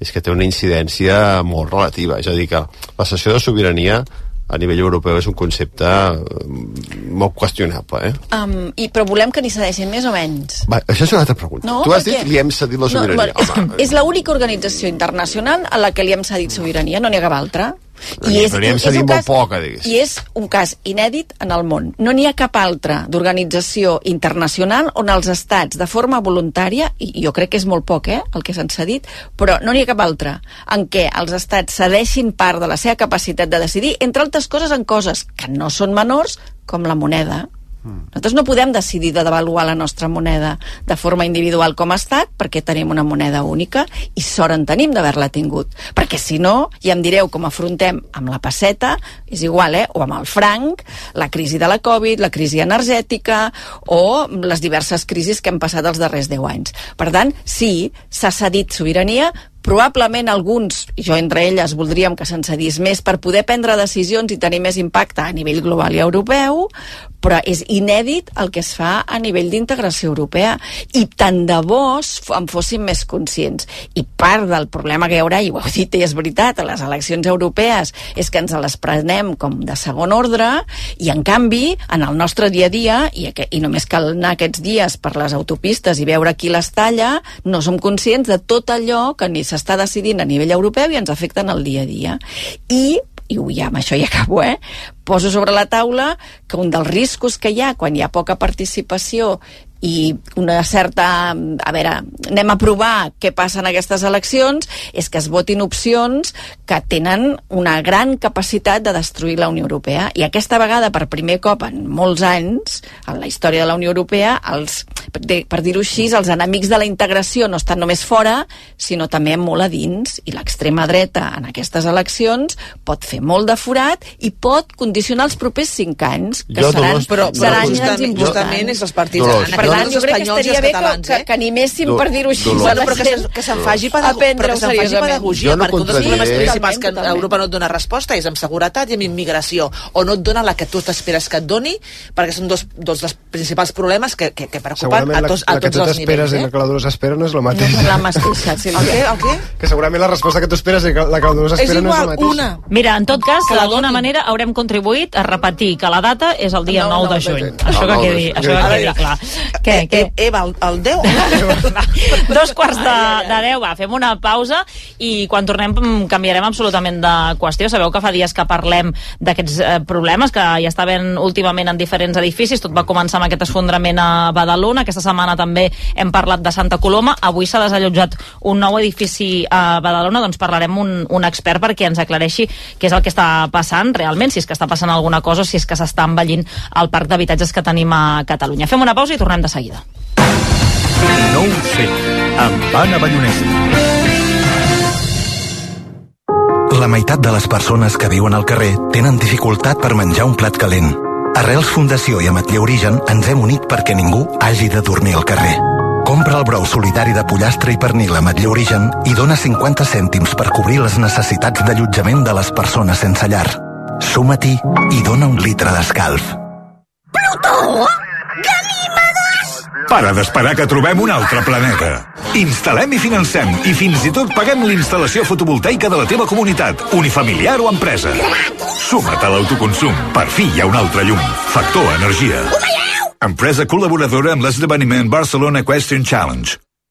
és que té una incidència molt relativa. És a dir, que la sessió de sobirania a nivell europeu és un concepte eh, molt qüestionable, eh? Um, i, però volem que n'hi cedeixin més o menys? Va, això és una altra pregunta. No, tu has perquè- dit li hem cedit la sobirania. No, Home, és l'única organització internacional a la que li hem cedit sobirania, no n'hi ha cap altra. Però li hem cedit un cas- poca. I és un cas inèdit en el món. No n'hi ha cap altra d'organització internacional on els estats, de forma voluntària, i jo crec que és molt poc, eh, el que s'han cedit, però no n'hi ha cap altra en què els estats cedeixin part de la seva capacitat de decidir, entre altres coses en coses que no són menors, com la moneda. Nosaltres no podem decidir de devaluar la nostra moneda de forma individual com a estat perquè tenim una moneda única i sort en tenim d'haver-la tingut. Perquè si no, ja em direu com afrontem amb la passeta, és igual, eh? o amb el franc, la crisi de la Covid, la crisi energètica o les diverses crisis que hem passat els darrers 10 anys. Per tant, sí, s'ha cedit sobirania, Probablement alguns, jo entre elles, voldríem que se'n cedís més per poder prendre decisions i tenir més impacte a nivell global i europeu, però és inèdit el que es fa a nivell d'integració europea. I tant de bo en fóssim més conscients. I part del problema que hi haurà, i ho heu dit i és veritat a les eleccions europees, és que ens les prenem com de segon ordre i en canvi, en el nostre dia a dia i, i només cal anar aquests dies per les autopistes i veure qui les talla no som conscients de tot allò que ni s'està decidint a nivell europeu i ens afecta en el dia a dia. I i ja amb això ja acabo, eh? poso sobre la taula que un dels riscos que hi ha quan hi ha poca participació i una certa... A veure, anem a provar què passa en aquestes eleccions, és que es votin opcions que tenen una gran capacitat de destruir la Unió Europea. I aquesta vegada, per primer cop en molts anys, en la història de la Unió Europea, els, per dir-ho així, els enemics de la integració no estan només fora, sinó també molt a dins. I l'extrema dreta en aquestes eleccions pot fer molt de forat i pot condicionar els propers cinc anys, que Jo, seran, Dolors, però, però seran justament, anys importants. justament és els partits Dolors, Per tant, jo crec que estaria bé que, catalans, que, eh? que animéssim, Do- per dir-ho així, Dolors. Bueno, però que, que se'n faci, pedago però que se'n faci pedagogia, no perquè un dels problemes principals que. Europa no et dona resposta és amb seguretat i amb immigració, o no et dona la que tu t'esperes que et doni, perquè són dos, dos dels principals problemes que, que, que preocupen Segurament a la, tots, a la que tu els t'esperes nivells. i la Eh? que la Dolors espera no és el No mateix. és la mateixa, sí. El què? El què? Que segurament la resposta que tu esperes i que la que la Dolors És espera no és la igual, mateixa. una. Mira, en tot cas, d'alguna manera haurem contribuït a repetir que la data és el dia El 9 nou de juny. juny. Això que quedi, això que A quedi clar. Què, Eh, què? eh, Eva, el, el 10? Dos quarts de, de deu, va, fem una pausa i quan tornem mm, canviarem absolutament de qüestió. Sabeu que fa dies que parlem d'aquests eh, problemes que hi està havent últimament en diferents edificis. Tot va començar amb aquest esfondrament a Badalona. Aquesta setmana també hem parlat de Santa Coloma. Avui s'ha desallotjat un nou edifici a Badalona. Doncs parlarem un, un expert perquè ens aclareixi què és el que està passant realment, si és que està passant alguna cosa o si és que s'està envellint el parc d'habitatges que tenim a Catalunya. Fem una pausa i tornem de seguida. No ho sé, amb Anna Ballonesta. La meitat de les persones que viuen al carrer tenen dificultat per menjar un plat calent. Arrels Fundació i Ametller Origen ens hem unit perquè ningú hagi de dormir al carrer. Compra el brou solidari de pollastre i pernil Ametller Origen i dona 50 cèntims per cobrir les necessitats d'allotjament de les persones sense llar. Suma-t'hi i dona un litre d'escalf. Para d'esperar que trobem un altre planeta. Instal·lem i financem i fins i tot paguem l'instal·lació fotovoltaica de la teva comunitat, unifamiliar o empresa. Suma't a l'autoconsum. Per fi hi ha un altre llum. Factor Energia. Empresa col·laboradora amb l'esdeveniment Barcelona Question Challenge.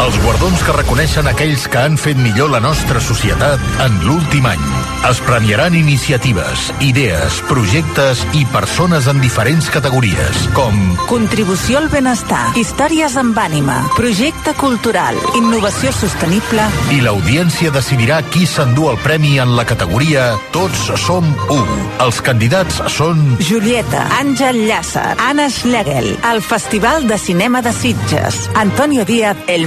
Els guardons que reconeixen aquells que han fet millor la nostra societat en l'últim any. Es premiaran iniciatives, idees, projectes i persones en diferents categories, com Contribució al benestar, històries amb ànima, projecte cultural, innovació sostenible... i l'audiència decidirà qui s'endú el premi en la categoria Tots som u. Els candidats són Julieta, Àngel Llàcer, Anna Schlegel, el Festival de Cinema de Sitges, Antonio Díaz, El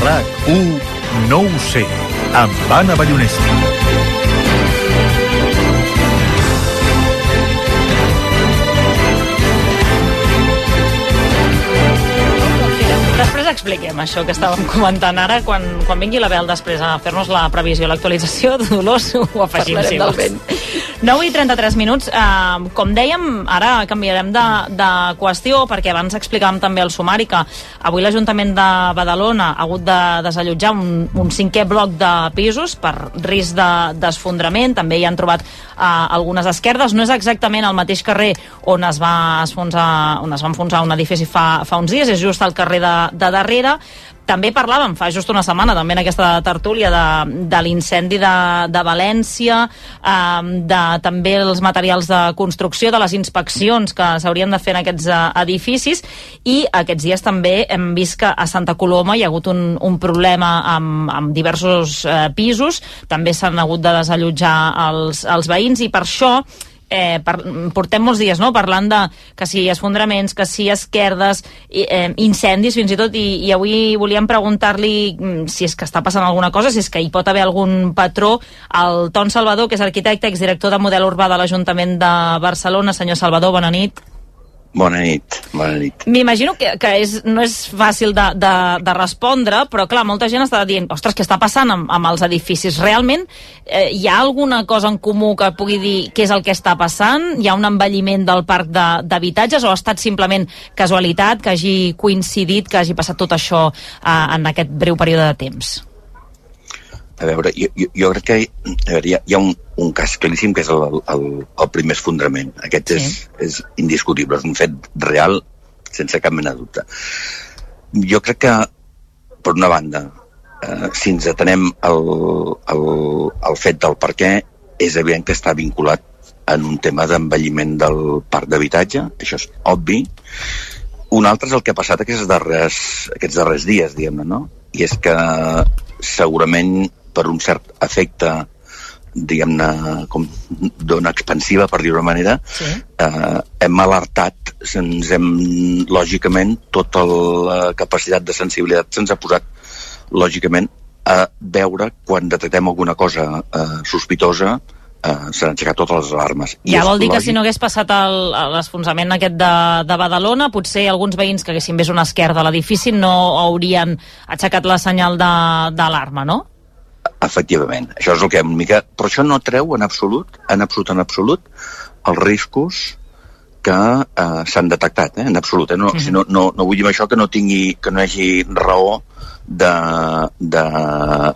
RAC1 no ho sé, amb Anna Ballonesta. Després expliquem això que estàvem comentant ara. Quan, quan vingui la Bel després a fer-nos la previsió, l'actualització, Dolors, ho afegim, Parlarem si del vent. 9 i 33 minuts. Uh, com dèiem, ara canviarem de, de qüestió, perquè abans explicàvem també el sumari que avui l'Ajuntament de Badalona ha hagut de desallotjar un, un cinquè bloc de pisos per risc de- d'esfondrament. També hi han trobat uh, algunes esquerdes. No és exactament el mateix carrer on es va enfonsar, on es va enfonsar un edifici fa, fa uns dies, és just al carrer de, de darrere. També parlàvem fa just una setmana, també en aquesta tertúlia, de, de l'incendi de, de València, eh, de també els materials de construcció, de les inspeccions que s'haurien de fer en aquests eh, edificis, i aquests dies també hem vist que a Santa Coloma hi ha hagut un, un problema amb, amb diversos eh, pisos, també s'han hagut de desallotjar els, els veïns, i per això eh, per, portem molts dies no? parlant de que si esfondraments, que si esquerdes, i, eh, incendis fins i tot, i, i avui volíem preguntar-li mm, si és que està passant alguna cosa, si és que hi pot haver algun patró. El Ton Salvador, que és arquitecte, exdirector de model urbà de l'Ajuntament de Barcelona. Senyor Salvador, bona nit. Bona nit, bona nit. M'imagino que, que és, no és fàcil de, de, de respondre, però clar, molta gent està dient, ostres, què està passant amb, amb els edificis? Realment eh, hi ha alguna cosa en comú que pugui dir què és el que està passant? Hi ha un envelliment del parc d'habitatges o ha estat simplement casualitat que hagi coincidit, que hagi passat tot això eh, en aquest breu període de temps? A veure, jo, jo, jo crec que a veure, hi, ha, hi ha un, un cas claríssim que és el, el, el primer esfondrament. Aquest sí. és, és indiscutible, és un fet real sense cap mena de dubte. Jo crec que, per una banda, eh, si ens atenem al, al, al fet del per què, és evident que està vinculat en un tema d'envelliment del parc d'habitatge, això és obvi. Un altre és el que ha passat aquests darrers, aquests darrers dies, diguem-ne, no? I és que segurament per un cert efecte diguem-ne, com d'ona expansiva, per dir-ho manera, Sí. eh, hem alertat, ens hem, lògicament, tota la capacitat de sensibilitat se'ns ha posat, lògicament, a veure quan detectem alguna cosa eh, sospitosa, eh, s'han aixecat totes les alarmes. I Ja és vol dir que lògic- si no hagués passat l'esfonsament aquest de, de Badalona, potser alguns veïns que haguessin vist una esquerda a l'edifici no haurien aixecat la senyal de- d'alarma, no? Efectivament, això és el que una mica... Però això no treu en absolut, en absolut, en absolut, els riscos que eh, s'han detectat, eh, en absolut. Eh? No, Mhm. si no, no, no vull dir això que no, tingui, que no hi hagi raó de, de,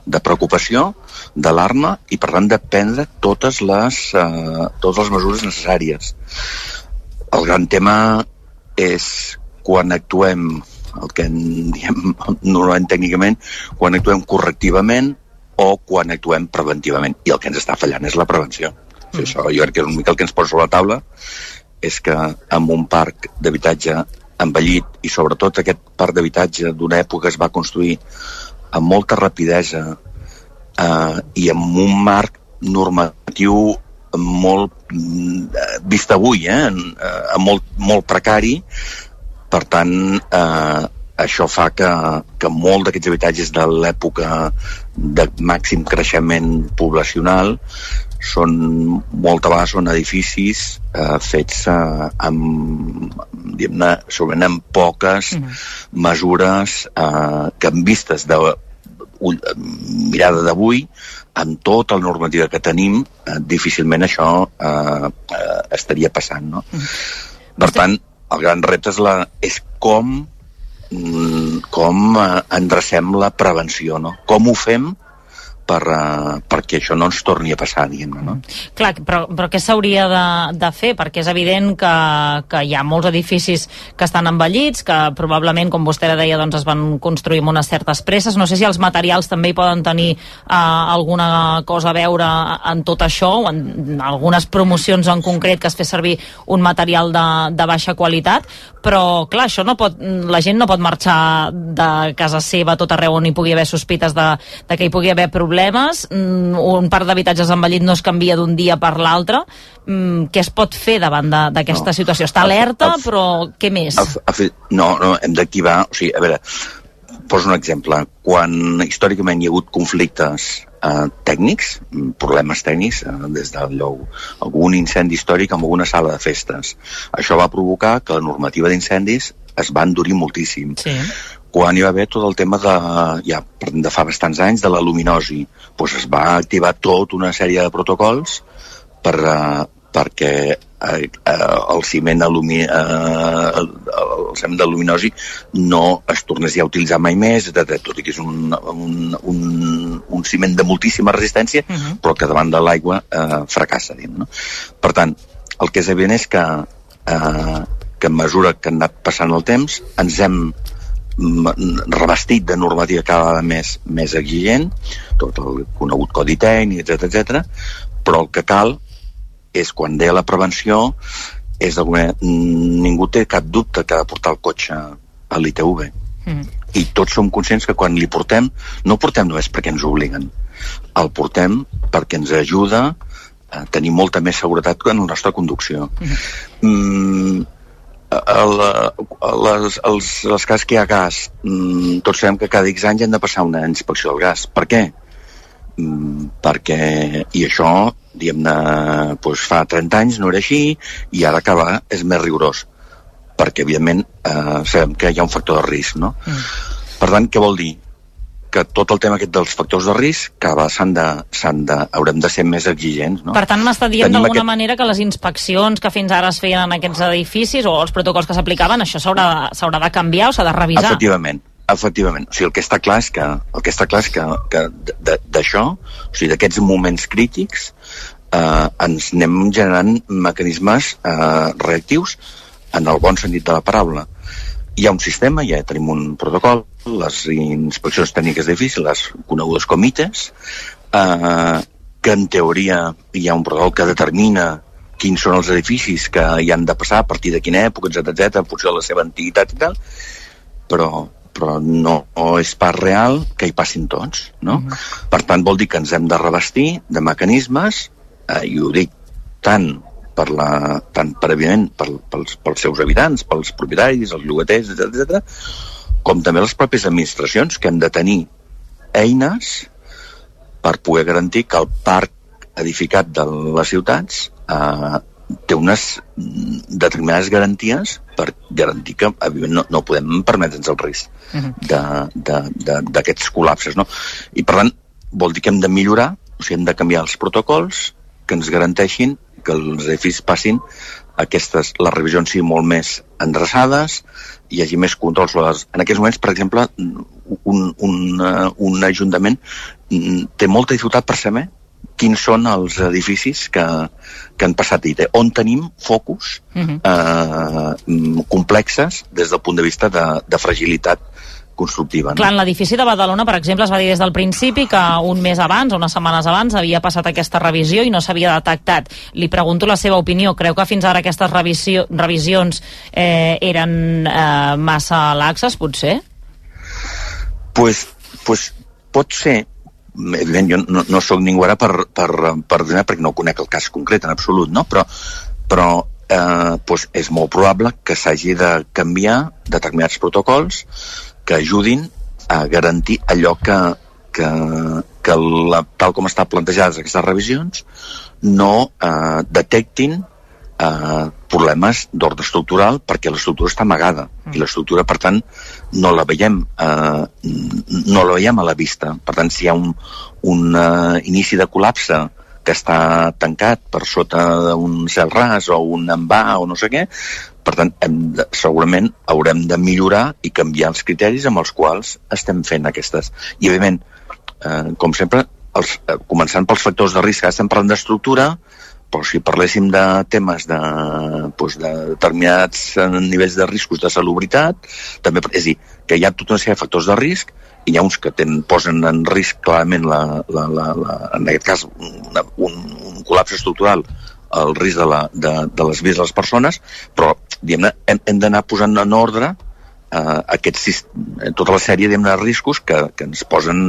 de preocupació, d'alarma, i per tant de prendre totes les, eh, totes les mesures necessàries. El gran tema és quan actuem el que en diem normalment tècnicament, quan actuem correctivament o quan actuem preventivament. I el que ens està fallant és la prevenció. Mm. Això jo crec que és una mica el que ens posa sobre la taula és que amb un parc d'habitatge envellit i sobretot aquest parc d'habitatge d'una època es va construir amb molta rapidesa eh, i amb un marc normatiu molt mm, vist avui, eh, eh, molt, molt precari, per tant, eh, això fa que, que molt d'aquests habitatges de l'època de màxim creixement poblacional són, moltes vegades són edificis eh, fets eh, amb, diguem-ne, segurament amb poques mesures eh, que en vistes de ull, mirada d'avui, amb tota la normativa que tenim, eh, difícilment això eh, eh, estaria passant, no? Per tant, el gran repte és, la, és com mm, com eh, endrecem la prevenció, no? Com ho fem per, eh, perquè això no ens torni a passar, diguem-ne, no? Clar, però, però què s'hauria de, de fer? Perquè és evident que, que hi ha molts edificis que estan envellits, que probablement, com vostè deia, doncs es van construir amb unes certes presses. No sé si els materials també hi poden tenir eh, alguna cosa a veure en tot això, o en algunes promocions en concret que es fes servir un material de, de baixa qualitat, però clar, això no pot, la gent no pot marxar de casa seva tot arreu on hi pugui haver sospites de, de que hi pugui haver problemes. Mm, un parc d'habitatges envellit no es canvia d'un dia per l'altre. Mm, què es pot fer davant d'aquesta No. situació? Està alerta, però què més? A fer, no, no, hem d'activar... O sigui, a veure, poso un exemple. Quan històricament hi ha hagut conflictes eh, tècnics, mm, problemes tècnics, eh, des d'allò, algun incendi històric en alguna sala de festes, això va provocar que la normativa d'incendis es va endurir moltíssim. Sí. Quan hi va haver tot el tema de, ja, de fa bastants anys, de la luminosi, doncs es va activar tota una sèrie de protocols per, uh, perquè eh, el ciment alumi, eh, el, el ciment de luminosi no es tornés ja a utilitzar mai més, etc. tot i que és un, un, un, un ciment de moltíssima resistència, uh -huh. però que davant de l'aigua eh, fracassa. Diguem, no? Per tant, el que és evident és que, eh, que a mesura que ha anat passant el temps ens hem revestit de normativa cada vegada més, més exigent, tot el conegut codi tècnic, etc etc. però el que cal és quan deia la prevenció és mm, ningú té cap dubte que ha de portar el cotxe a l'ITV Mm. i tots som conscients que quan li portem no portem només perquè ens obliguen el portem perquè ens ajuda a tenir molta més seguretat en la nostra conducció mm, el, les, els, les cases que hi ha gas mm, tots sabem que cada X anys han de passar una inspecció del gas per què? Mm, perquè i això diguem-ne doncs fa 30 anys no era així i ara cada és més rigorós perquè evidentment eh, sabem que hi ha un factor de risc no? Mm. per tant què vol dir? Que tot el tema aquest dels factors de risc cada vegada s'han de, de, haurem de ser més exigents no? Per tant, m'està dient d'alguna aquest- manera que les inspeccions que fins ara es feien en aquests edificis o els protocols que s'aplicaven, això s'haurà de canviar o s'ha de revisar? Efectivament, efectivament. O sigui, el que està clar és que, el que, està clar és que, que d'això, o sigui, d'aquests moments crítics, eh, ens anem generant mecanismes eh, reactius en el bon sentit de la paraula. Hi ha un sistema, ja tenim un protocol, les inspeccions tècniques d'edifici, les conegudes com ITES, eh, que en teoria hi ha un protocol que determina quins són els edificis que hi han de passar, a partir de quina època, etc etc, en funció de la seva antiguitat i tal, però, però no, no és pas real que hi passin tots, no? Per tant, vol dir que ens hem de revestir de mecanismes, eh, i ho dic tant per la, tant per, evident, per, pels, pels seus habitants, pels propietaris, els llogaters, etc etc, com també les pròpies administracions que han de tenir eines per poder garantir que el parc edificat de les ciutats eh, té unes mm, determinades garanties per garantir que no, no podem permetre'ns el risc de- d'aquests col·lapses. No? I per tant, vol dir que hem de millorar, o sigui, hem de canviar els protocols que ens garanteixin que els edificis passin aquestes, les revisions siguin molt més endreçades, hi hagi més controls. Les- En aquests moments, per exemple, un, un, eh, un ajuntament mm, té molta dificultat per saber quins són els edificis que, que han passat IT, on tenim focus Mhm. eh, mm, complexes des del punt de vista de, de fragilitat constructiva. No? Clar, en l'edifici de Badalona, per exemple, es va dir des del principi que un mes abans, o unes setmanes abans, havia passat aquesta revisió i no s'havia detectat. Li pregunto la seva opinió. Creu que fins ara aquestes revisió, revisions eh, eren eh, massa laxes, potser? pues, pues pot ser evident, jo no, no sóc ningú ara per, per, per donar, perquè no conec el cas concret en absolut, no? però, però eh, pues és molt probable que s'hagi de canviar determinats protocols que ajudin a garantir allò que, que, que la, tal com estan plantejades aquestes revisions no eh, detectin eh, problemes d'ordre estructural perquè l'estructura està amagada. I l'estructura, per tant, no la veiem eh, no la veiem a la vista. Per tant, si hi ha un, un eh, inici de col·lapse que està tancat per sota d'un cel ras o un envà o no sé què, per tant, hem de, segurament haurem de millorar i canviar els criteris amb els quals estem fent aquestes. I, evidentment, eh, com sempre, els, eh, començant pels factors de risc, estem parlant d'estructura, però si parléssim de temes de, doncs, de determinats eh, nivells de riscos de salubritat, també, és a dir, que hi ha tota una sèrie de factors de risc i hi ha uns que ten, posen en risc clarament, la, la, la, la, en aquest cas, una, un, un col·lapse estructural el risc de, la, de, de les vides de les persones, però hem, hem d'anar posant en ordre eh, aquests, sis- eh, tota la sèrie de riscos que, que ens posen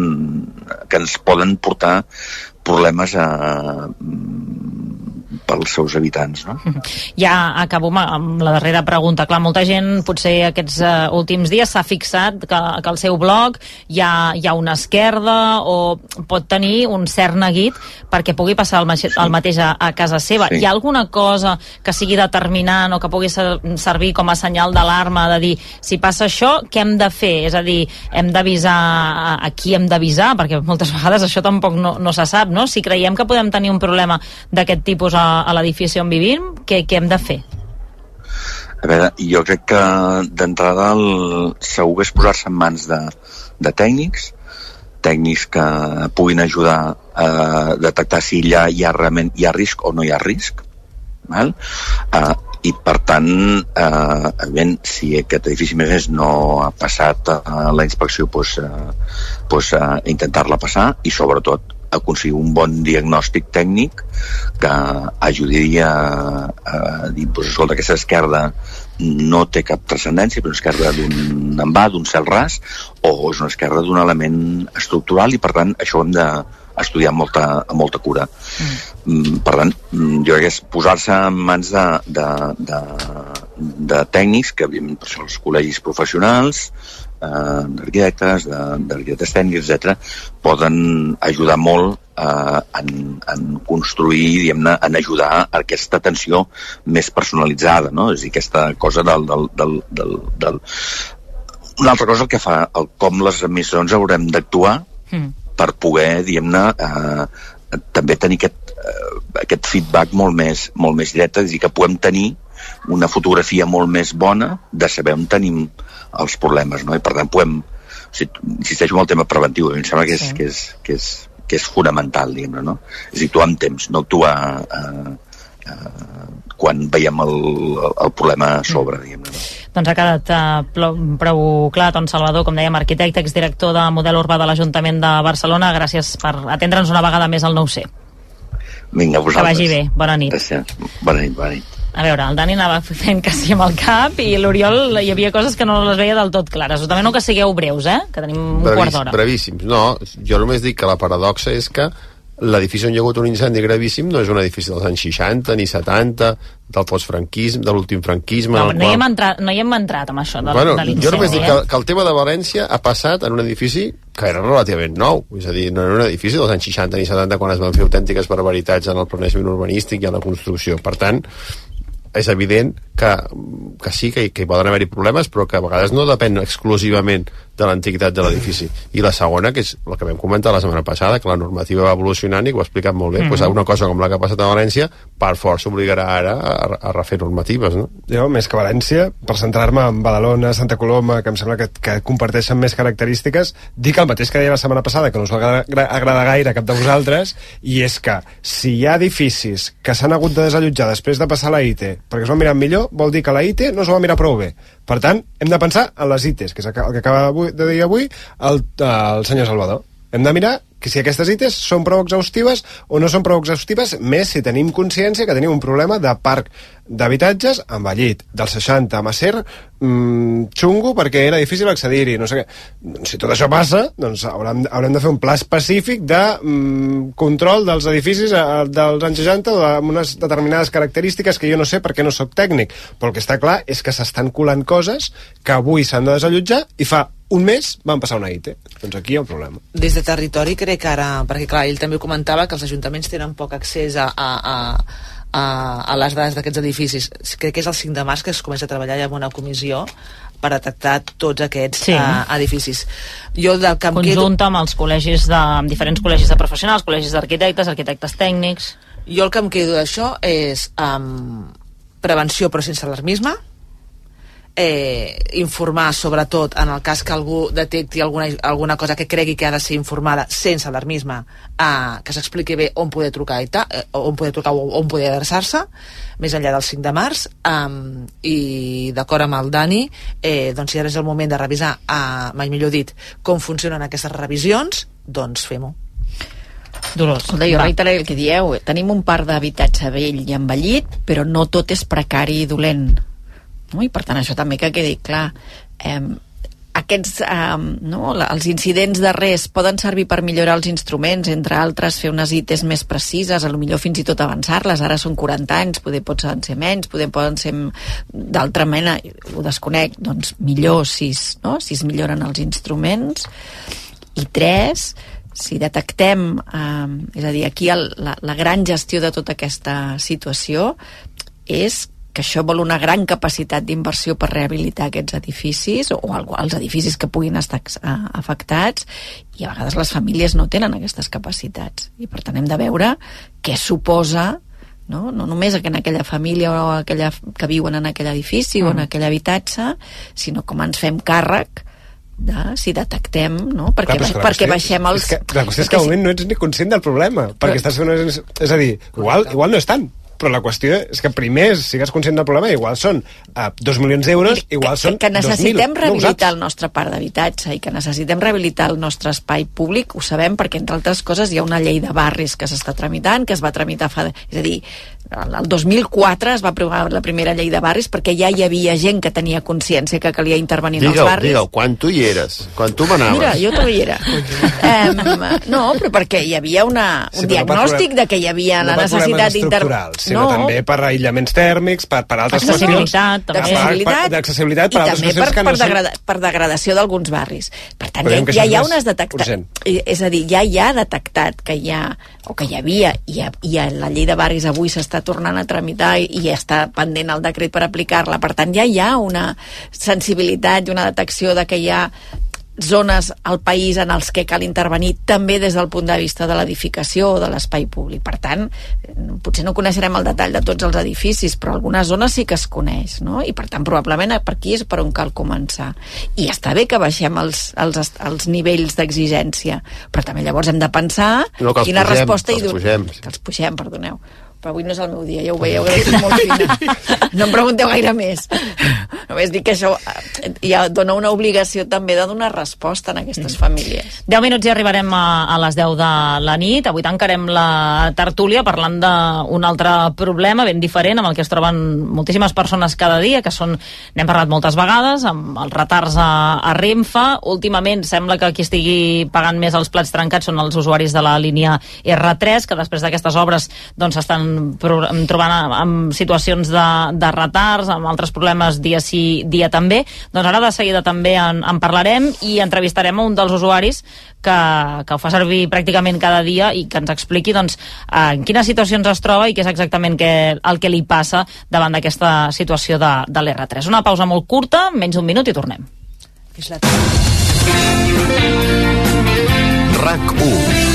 que ens poden portar problemes a, pels seus habitants. No? Ja acabo amb- la darrera pregunta. Clar, molta gent potser aquests uh, últims dies s'ha fixat que, que al seu blog hi ha, hi ha una esquerda o pot tenir un cert neguit perquè pugui passar el, mateix- el mateix a, a casa seva. Sí. Hi ha alguna cosa que sigui determinant o que pugui ser, servir com a senyal d'alarma de dir si passa això, què hem de fer? És a dir, hem d'avisar a qui hem d'avisar? Perquè moltes vegades això tampoc no, no se sap, no? Si creiem que podem tenir un problema d'aquest tipus a, a l'edifici on vivim, què, què hem de fer? A veure, jo crec que d'entrada el segur és posar-se en mans de, de tècnics, tècnics que puguin ajudar a detectar si allà hi ha realment hi ha risc o no hi ha risc. Val? Uh, I per tant, uh, evident, si aquest edifici més és no ha passat uh, la inspecció, doncs, uh, doncs, uh, intentar-la passar i sobretot aconseguir un bon diagnòstic tècnic que ajudaria a, a dir, doncs, escolta, aquesta esquerda no té cap transcendència, però és una esquerda d'un envà, d'un cel ras, o és una esquerda d'un element estructural i per tant això hem d'estudiar amb molta, amb molta cura. Mm. Per tant, mm, jo crec que és posar-se en mans de, de, de, de tècnics, que evidentment per això els col·legis professionals, eh, d'arquitectes, de- d'arquitectes tècnics, etc, poden ajudar molt eh, en, en construir, diguem-ne, en ajudar a aquesta atenció més personalitzada, no? És a dir, aquesta cosa del... del, del, del, del... Una altra cosa el que fa, el, com les administracions haurem d'actuar Mm. per poder, diguem-ne, eh, també tenir aquest, eh, aquest feedback molt més, molt més directe, és a dir, que puguem tenir una fotografia molt més bona de saber on tenim els problemes, no? I per tant podem, o sigui, insisteixo en el tema preventiu, em sembla que és, Sí. que és, que és, que és fonamental, diguem-ne, no? És actuar amb temps, no actuar eh, eh, quan veiem el, el problema a sobre, diguem-ne. No? Doncs ha quedat prou, prou clar, Ton Salvador, com dèiem, arquitecte, exdirector de Model Urbà de l'Ajuntament de Barcelona. Gràcies per atendre'ns una vegada més al 9C. Vinga, vosaltres. Que vagi bé. Bona nit. Gràcies. Bona nit, bona nit. A veure, el Dani anava fent que sí amb el cap i l'Oriol hi havia coses que no les veia del tot clares. Us demano que sigueu breus, eh? Que tenim un quart d'hora. brevíssims. No, jo només dic que la paradoxa és que l'edifici on hi ha hagut un incendi gravíssim no és un edifici dels anys 60 ni 70, del postfranquisme, de l'últim franquisme... No, no, hi hem entrat, no hi hem entrat amb això de, bueno, de jo només dic eh? que, que el tema de València ha passat en un edifici que era relativament nou, és a dir, no era un edifici dels anys 60 ni 70 quan es van fer autèntiques barbaritats en el planejament urbanístic i en la construcció. Per tant, és evident que, que sí, que, que hi poden haver-hi problemes, però que a vegades no depèn exclusivament de l'antiguitat de l'edifici. I la segona, que és el que vam comentar la setmana passada, que la normativa va evolucionant i que ho ha explicat molt bé, mm Mhm. -hmm. pues una cosa com la que ha passat a València, per força obligarà ara a, a refer normatives, no? Jo, més que València, per centrar-me en Badalona, Santa Coloma, que em sembla que, que comparteixen més característiques, dic el mateix que deia la setmana passada, que no us va agra- gra- agradar gaire a cap de vosaltres, i és que si hi ha edificis que s'han hagut de desallotjar després de passar la IT, perquè es van mirar millor, vol dir que la IT no s'ho va mirar prou bé. Per tant, hem de pensar en les ITs, que és el que acaba de dir avui el, el senyor Salvador. Hem de mirar que si aquestes ITs són prou exhaustives o no són prou exhaustives, més si tenim consciència que tenim un problema de parc d'habitatges envellit, del 60 a Macer, mmm, xungo perquè era difícil accedir-hi, no sé què. Doncs Si tot això passa, doncs haurem, haurem de fer un pla específic de mm, control dels edificis eh, dels anys 60 o amb unes determinades característiques que jo no sé perquè no sóc tècnic, però el que està clar és que s'estan colant coses que avui s'han de desallotjar i fa un mes van passar una IT. Doncs aquí hi ha un problema. Des de territori crec que ara, perquè clar, ell també comentava que els ajuntaments tenen poc accés a, a, a, a, a les dades d'aquests edificis. Crec que és el 5 de març que es comença a treballar ja en una comissió per detectar tots aquests Sí. uh, edificis. Jo del que em quedo... Conjunta amb els col·legis de, amb diferents col·legis de professionals, col·legis d'arquitectes, arquitectes tècnics... Jo el que em quedo d'això és um, prevenció però sense alarmisme, eh, informar sobretot en el cas que algú detecti alguna, alguna cosa que cregui que ha de ser informada sense alarmisme eh, que s'expliqui bé on poder trucar i ta, eh, on poder trucar o on poder adreçar-se més enllà del 5 de març um, i d'acord amb el Dani eh, doncs si ara és el moment de revisar eh, mai millor dit com funcionen aquestes revisions doncs fem-ho Dolors. Escolta, jo reiteraré el que dieu. Tenim un parc d'habitatge vell i envellit, però no tot és precari i dolent. No? I per tant, això també que quedi clar. Eh, aquests, eh, no, els incidents darrers poden servir per millorar els instruments, entre altres fer unes ITs més precises, a lo millor fins i tot avançar-les, ara són 40 anys, poder poden ser menys, poder poden ser d'altra mena, ho desconec, doncs millor si, es- no? si es milloren els instruments. I tres, si detectem, eh, és a dir, aquí el, la, la gran gestió de tota aquesta situació és que això vol una gran capacitat d'inversió per rehabilitar aquests edificis o el- els edificis que puguin estar afectats i a vegades les famílies no tenen aquestes capacitats i per tant hem de veure què suposa no, no només que en aquella família o aquella que viuen en aquell edifici mm. o en aquell habitatge, sinó com ens fem càrrec de si detectem, no? Perquè, Clar, però és que la perquè qüestió- baixem els... És que, la qüestió és que al moment no ets ni conscient del problema, perquè estàs fent. És a dir, igual, igual no és tant, però la qüestió és que primer sigues conscient del problema, igual són uh, dos milions d'euros, igual són que necessitem 2.000, rehabilitar no el nostre parc d'habitatge i que necessitem rehabilitar el nostre espai públic, ho sabem perquè, entre altres coses, hi ha una llei de barris que s'està tramitant, que es va tramitar fa... És a dir, el el 2004 es va aprovar la primera llei de barris perquè ja hi havia gent que tenia consciència que calia intervenir en els barris. digue'l, quan tu hi eres, quan tu manaves. Mira, jo també hi era. um, no, però perquè hi havia una, un Sí, no diagnòstic problema- de que hi havia no la necessitat d'intervenir. Sinó també per aïllaments tèrmics, per, per altres qüestions. també. d'accessibilitat Per- D'accessibilitat, per i altres també per, qüestions que per, no són... degrada, per degradació d'alguns barris. Per tant, Però ja, ja hi ha unes urgent. És a dir, ja hi ha detectat que hi ha, o que hi havia, i, ha, i ha, la llei de barris avui s'està tornant a tramitar i, i està pendent el decret per aplicar-la. Per tant, ja hi ha una sensibilitat i una detecció de que hi ha zones al país en els que cal intervenir també des del punt de vista de l'edificació o de l'espai públic. Per tant, potser no coneixerem el detall de tots els edificis, però algunes zones sí que es coneix, no? I per tant, probablement per aquí és per on cal començar. I està bé que baixem els, els, els nivells d'exigència, però també llavors hem de pensar No, quina pugem, resposta que hi els donem. pugem. Que els pugem, perdoneu però avui no és el meu dia, ja ho veieu, que és molt fina. No em pregunteu gaire més. Només dic que això eh, ja dona una obligació també de donar resposta a aquestes famílies. 10 minuts i arribarem a, a les 10 de la nit. Avui tancarem la tertúlia parlant d'un altre problema ben diferent amb el que es troben moltíssimes persones cada dia, que són, n'hem parlat moltes vegades, amb els retards a, a Renfe. Últimament sembla que qui estigui pagant més els plats trencats són els usuaris de la línia R3, que després d'aquestes obres doncs trobant amb situacions de, de retards, amb altres problemes dia sí, dia també. Doncs ara de seguida també en, en parlarem i entrevistarem a un dels usuaris que, que ho fa servir pràcticament cada dia i que ens expliqui doncs, en quines situacions es troba i què és exactament que, el que li passa davant d'aquesta situació de, de l'R3. Una pausa molt curta, menys d'un minut i tornem. La RAC 1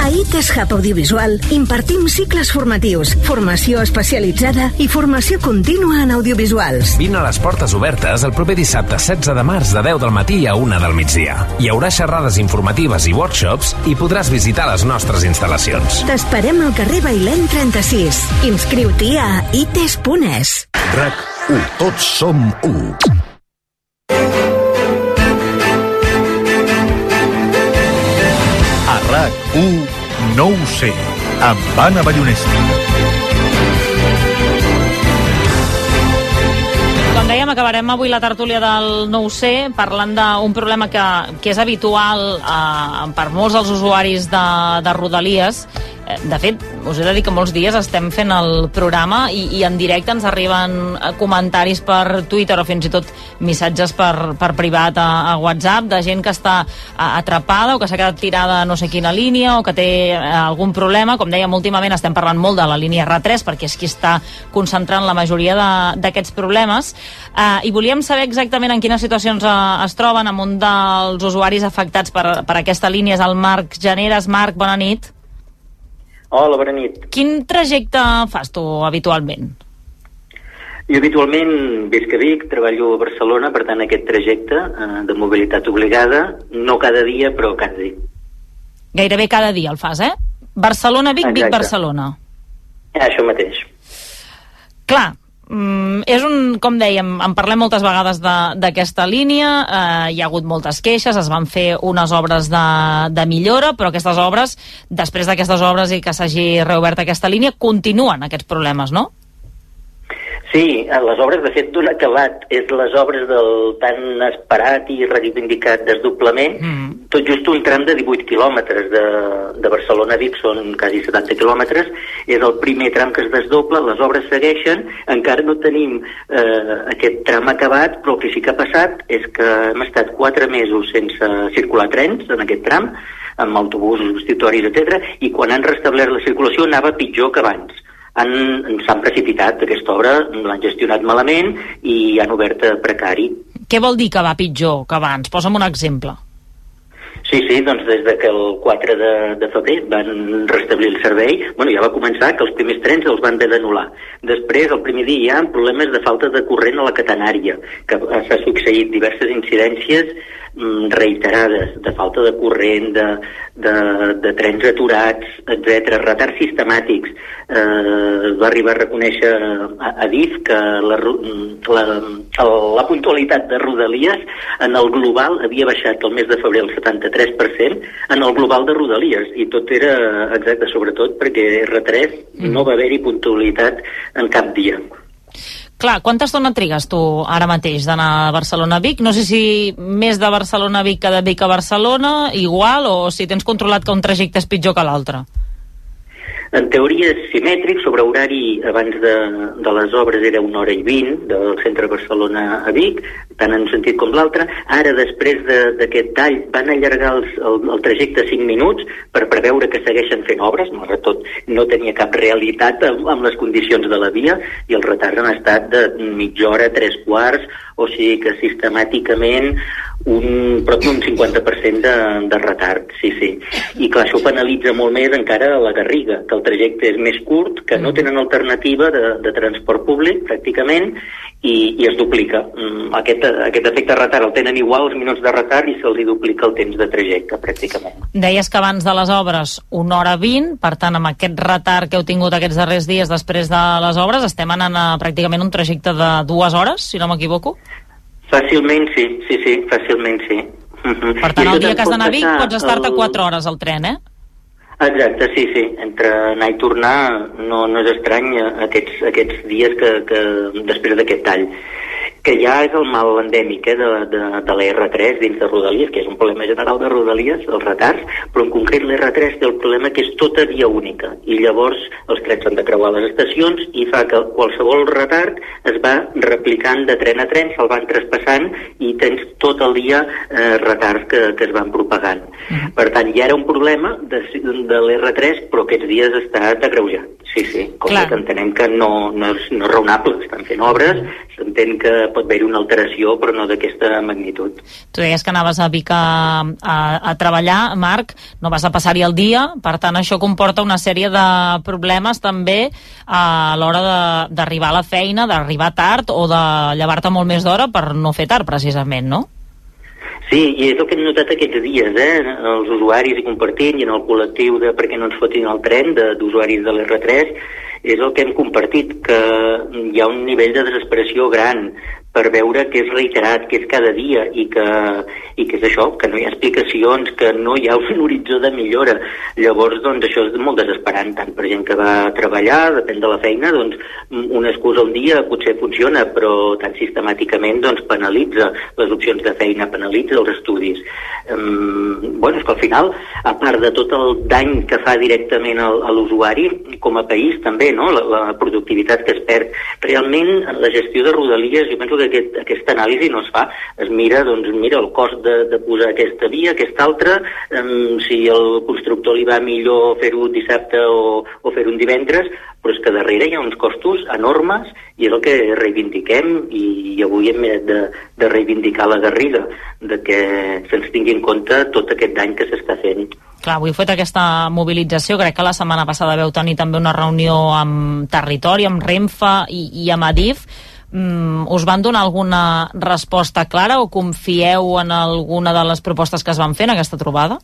A ITES Hub Audiovisual impartim cicles formatius, formació especialitzada i formació contínua en audiovisuals. Vine a les portes obertes el proper dissabte 16 de març de 10 del matí a 1 del migdia. Hi haurà xerrades informatives i workshops i podràs visitar les nostres instal·lacions. T'esperem al carrer Bailèn 36. Inscriu-t'hi a ites.es. RAC 1. Tots som 1. RAC1 no ho sé, amb Anna Ballonesta. Com dèiem, acabarem avui la tertúlia del no ho sé, parlant d'un problema que, que és habitual eh, per molts dels usuaris de, de Rodalies. De fet, us he de dir que molts dies estem fent el programa i, i en directe ens arriben eh, comentaris per Twitter o fins i tot missatges per, per privat a, a WhatsApp de gent que està eh, atrapada o que s'ha quedat tirada a no sé quina línia o que té eh, algun problema. Com dèiem, últimament estem parlant molt de la línia R3 perquè és qui està concentrant la majoria d'aquests problemes eh, i volíem saber exactament en quines situacions eh, es troben amb un dels usuaris afectats per, per aquesta línia és el Marc Generes. Marc, bona nit. Hola, bona nit. Quin trajecte fas tu habitualment? Jo habitualment visc a Vic, treballo a Barcelona, per tant aquest trajecte eh, de mobilitat obligada, no cada dia, però cada dia. Gairebé cada dia el fas, eh? Barcelona-Vic. Vic-Barcelona. Això mateix. Clar, mm, és un, com dèiem, en parlem moltes vegades de- d'aquesta línia, eh, hi ha hagut moltes queixes, es van fer unes obres de, de millora, però aquestes obres, després d'aquestes obres i que s'hagi reobert aquesta línia, continuen aquests problemes, no? Sí, eh, les obres, de fet, d'un acabat. És les obres del tan esperat i reivindicat desdoblament, mm. tot just un tram de 18 quilòmetres de, de Barcelona a Vic, són quasi 70 quilòmetres, és el primer tram que es desdobla, les obres segueixen, encara no tenim eh, aquest tram acabat, però el que sí que ha passat és que hem estat 4 mesos sense circular trens en aquest tram, amb autobusos, substitutoris, etc. i quan han restablert la circulació anava pitjor que abans s'han precipitat aquesta obra, l'han gestionat malament i han obert a precari. Què vol dir que va pitjor que abans? Posa'm un exemple. Sí, sí, doncs des de que el 4 de, de febrer van restablir el servei, bueno, ja va començar que els primers trens els van haver d'anul·lar. Després, el primer dia, hi ha problemes de falta de corrent a la catenària, que s'ha succeït diverses incidències reiterades, de falta de corrent, de, de, de trens aturats, etc retards sistemàtics. Eh, va arribar a reconèixer a, a DIF que la, ru- la, la, la puntualitat de Rodalies en el global havia baixat el mes de febrer el 73% en el global de Rodalies i tot era exacte, sobretot perquè R3 no va haver-hi puntualitat en cap dia. Clar, quanta estona trigues tu ara mateix d'anar a Barcelona-Vic? No sé si més de Barcelona-Vic que de Vic a Barcelona, igual, o si tens controlat que un trajecte és pitjor que l'altre. En teoria és simètric, sobre horari abans de, de les obres era una hora i vint del centre de Barcelona a Vic, tant en un sentit com l'altre. Ara, després de- d'aquest tall, van allargar els, el, el trajecte 5 minuts per preveure que segueixen fent obres, malgrat tot no tenia cap realitat amb, amb les condicions de la via, i els retards han estat de mitja hora, tres quarts, o sigui que sistemàticament un, prop d'un 50% de, de retard, sí, sí. I clar, això penalitza molt més encara la Garriga, que el trajecte és més curt, que no tenen alternativa de, de transport públic, pràcticament, i, i es duplica. Mm, Aquest, aquest efecte retard el tenen igual els minuts de retard i se'ls duplica el temps de trajecte, pràcticament. Deies que abans de les obres una hora 20, per tant, amb aquest retard que heu tingut aquests darrers dies després de les obres, estem anant a pràcticament un trajecte de dues hores, si no m'equivoco? Fàcilment sí, sí, sí, fàcilment sí. Mhm. Per tant, el dia que has d'anar a Vic pots estar-te el- 4 hores al tren, eh? Exacte, sí, sí. Entre anar i tornar no, no és estrany eh, aquests, aquests dies que, que després d'aquest tall que ja és el mal endèmic eh, de, de, de la R3 dins de Rodalies, que és un problema general de Rodalies, els retards, però en concret la R3 té el problema que és tota via única i llavors els trens han de creuar les estacions i fa que qualsevol retard es va replicant de tren a tren, se'l van traspassant i tens tot el dia eh, retards que, que es van propagant. Per tant, ja era un problema de, de l'R3, però aquests dies està agreujat. Sí, sí, cosa Clar. que entenem que no, no, és, no és raonable. Estan fent obres, s'entén que pot haver-hi una alteració, però no d'aquesta magnitud. Tu deies que anaves a Vic a, a, a treballar, Marc, no vas a passar-hi el dia, per tant això comporta una sèrie de problemes també a l'hora de- d'arribar a la feina, d'arribar tard o de llevar-te molt més d'hora per no fer tard, precisament, no? Sí, i és el que hem notat aquests dies, eh? els usuaris i compartint, i en el col·lectiu de perquè no ens fotin el tren de- d'usuaris de l'R3, és el que hem compartit, que hi ha un nivell de desesperació gran per veure que és reiterat, que és cada dia i que, i que és això, que no hi ha explicacions, que no hi ha un horitzó de millora. Llavors, doncs, això és molt desesperant, tant per gent que va treballar, depèn de la feina, doncs, una excusa al dia potser funciona, però tan sistemàticament doncs, penalitza les opcions de feina, penalitza els estudis. Um, bueno, és que al final, a part de tot el dany que fa directament al, a l'usuari, com a país també, no? la, la productivitat que es perd, realment en la gestió de rodalies, jo penso que aquest, aquesta anàlisi no es fa. Es mira, doncs, mira el cost de, de posar aquesta via, aquesta altra, um, si el constructor li va millor fer-ho dissabte o, o fer-ho un divendres, però és que darrere hi ha uns costos enormes i és el que reivindiquem i, i avui hem de, de reivindicar la Garriga, de que se'ns tingui en compte tot aquest dany que s'està fent. Clar, avui heu fet aquesta mobilització, crec que la setmana passada veu tenir també una reunió amb Territori, amb Renfe i, i amb Adif. Mm, us van donar alguna resposta clara o confieu en alguna de les propostes que es van fer en aquesta trobada?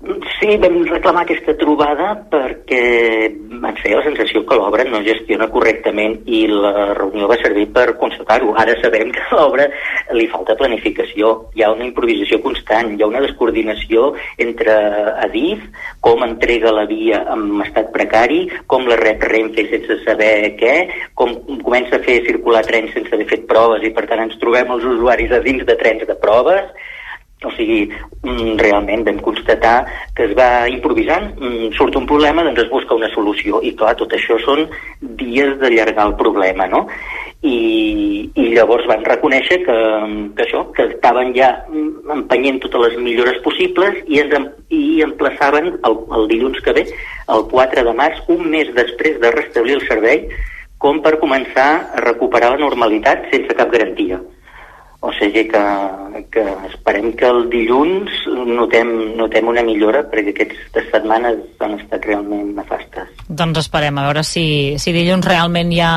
Sí, vam reclamar aquesta trobada perquè ens feia la sensació que l'obra no gestiona correctament i la reunió va servir per constatar-ho. Ara sabem que a l'obra li falta planificació, hi ha una improvisació constant, hi ha una descoordinació entre Adif, com entrega la via en estat precari, com la rep Renfe sense saber què, com comença a fer circular trens sense haver fet proves i per tant ens trobem els usuaris a dins de trens de proves, o sigui, mm, realment vam constatar que es va improvisant, mm, surt un problema, doncs es busca una solució. I clar, tot això són dies d'allargar el problema, no? I, i llavors van reconèixer que, que això, que estaven ja mm, empenyent totes les millores possibles i ens i emplaçaven el, el dilluns que ve, el 4 de març, un mes després de restablir el servei, com per començar a recuperar la normalitat sense cap garantia. O sigui que, que esperem que el dilluns notem, notem una millora perquè aquestes setmanes han estat realment nefastes. Doncs esperem a veure si, si dilluns realment hi ha,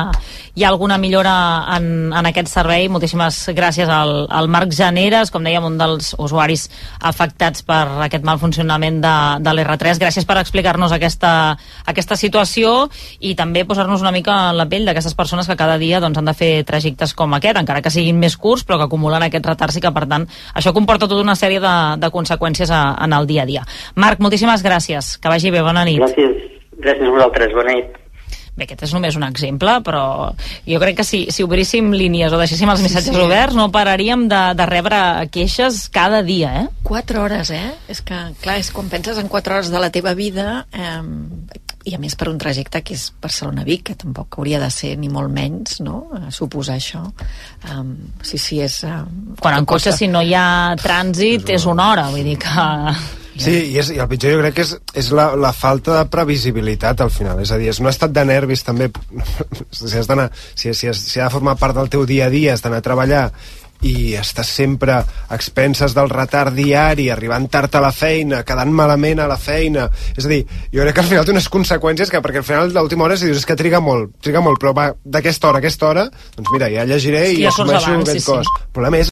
hi ha alguna millora en, en aquest servei. Moltíssimes gràcies al, al Marc Janeres, com dèiem, un dels usuaris afectats per aquest mal funcionament de, de l'R3. Gràcies per explicar-nos aquesta, aquesta situació i també posar-nos una mica en la pell d'aquestes persones que cada dia doncs, han de fer trajectes com aquest, encara que siguin més curts, però que acumulen aquests retards i que, per tant, això comporta tota una sèrie de, de conseqüències a, en el dia a dia. Marc, moltíssimes gràcies. Que vagi bé, bona nit. Gràcies, gràcies a vosaltres, bona nit. Bé, aquest és només un exemple, però jo crec que si, si obríssim línies o deixéssim els missatges sí. sí. oberts no pararíem de, de rebre queixes cada dia, eh? 4 hores, eh? És que, clar, és quan penses en 4 hores de la teva vida, eh, i a més per un trajecte que és Barcelona-Vic, que tampoc hauria de ser ni molt menys, no?, eh, suposar això. Um, sí, sí, és... Um, Quan en cotxe, si no hi ha trànsit, és una hora, vull dir que... Sí, i, és, i el pitjor jo crec que és, és la, la falta de previsibilitat al final, és a dir, és un estat de nervis també, si has d'anar si, si, si ha de formar part del teu dia a dia, has d'anar a treballar i estàs sempre a expenses del retard diari, arribant tard a la feina, quedant malament a la feina... És a dir, jo crec que al final té unes conseqüències que, perquè al final l'última hora si dius és que triga molt, triga molt, però va d'aquesta hora a aquesta hora, doncs mira, ja llegiré Sí, i ja assumeixo abans, aquest sí, sí. cos. El problema és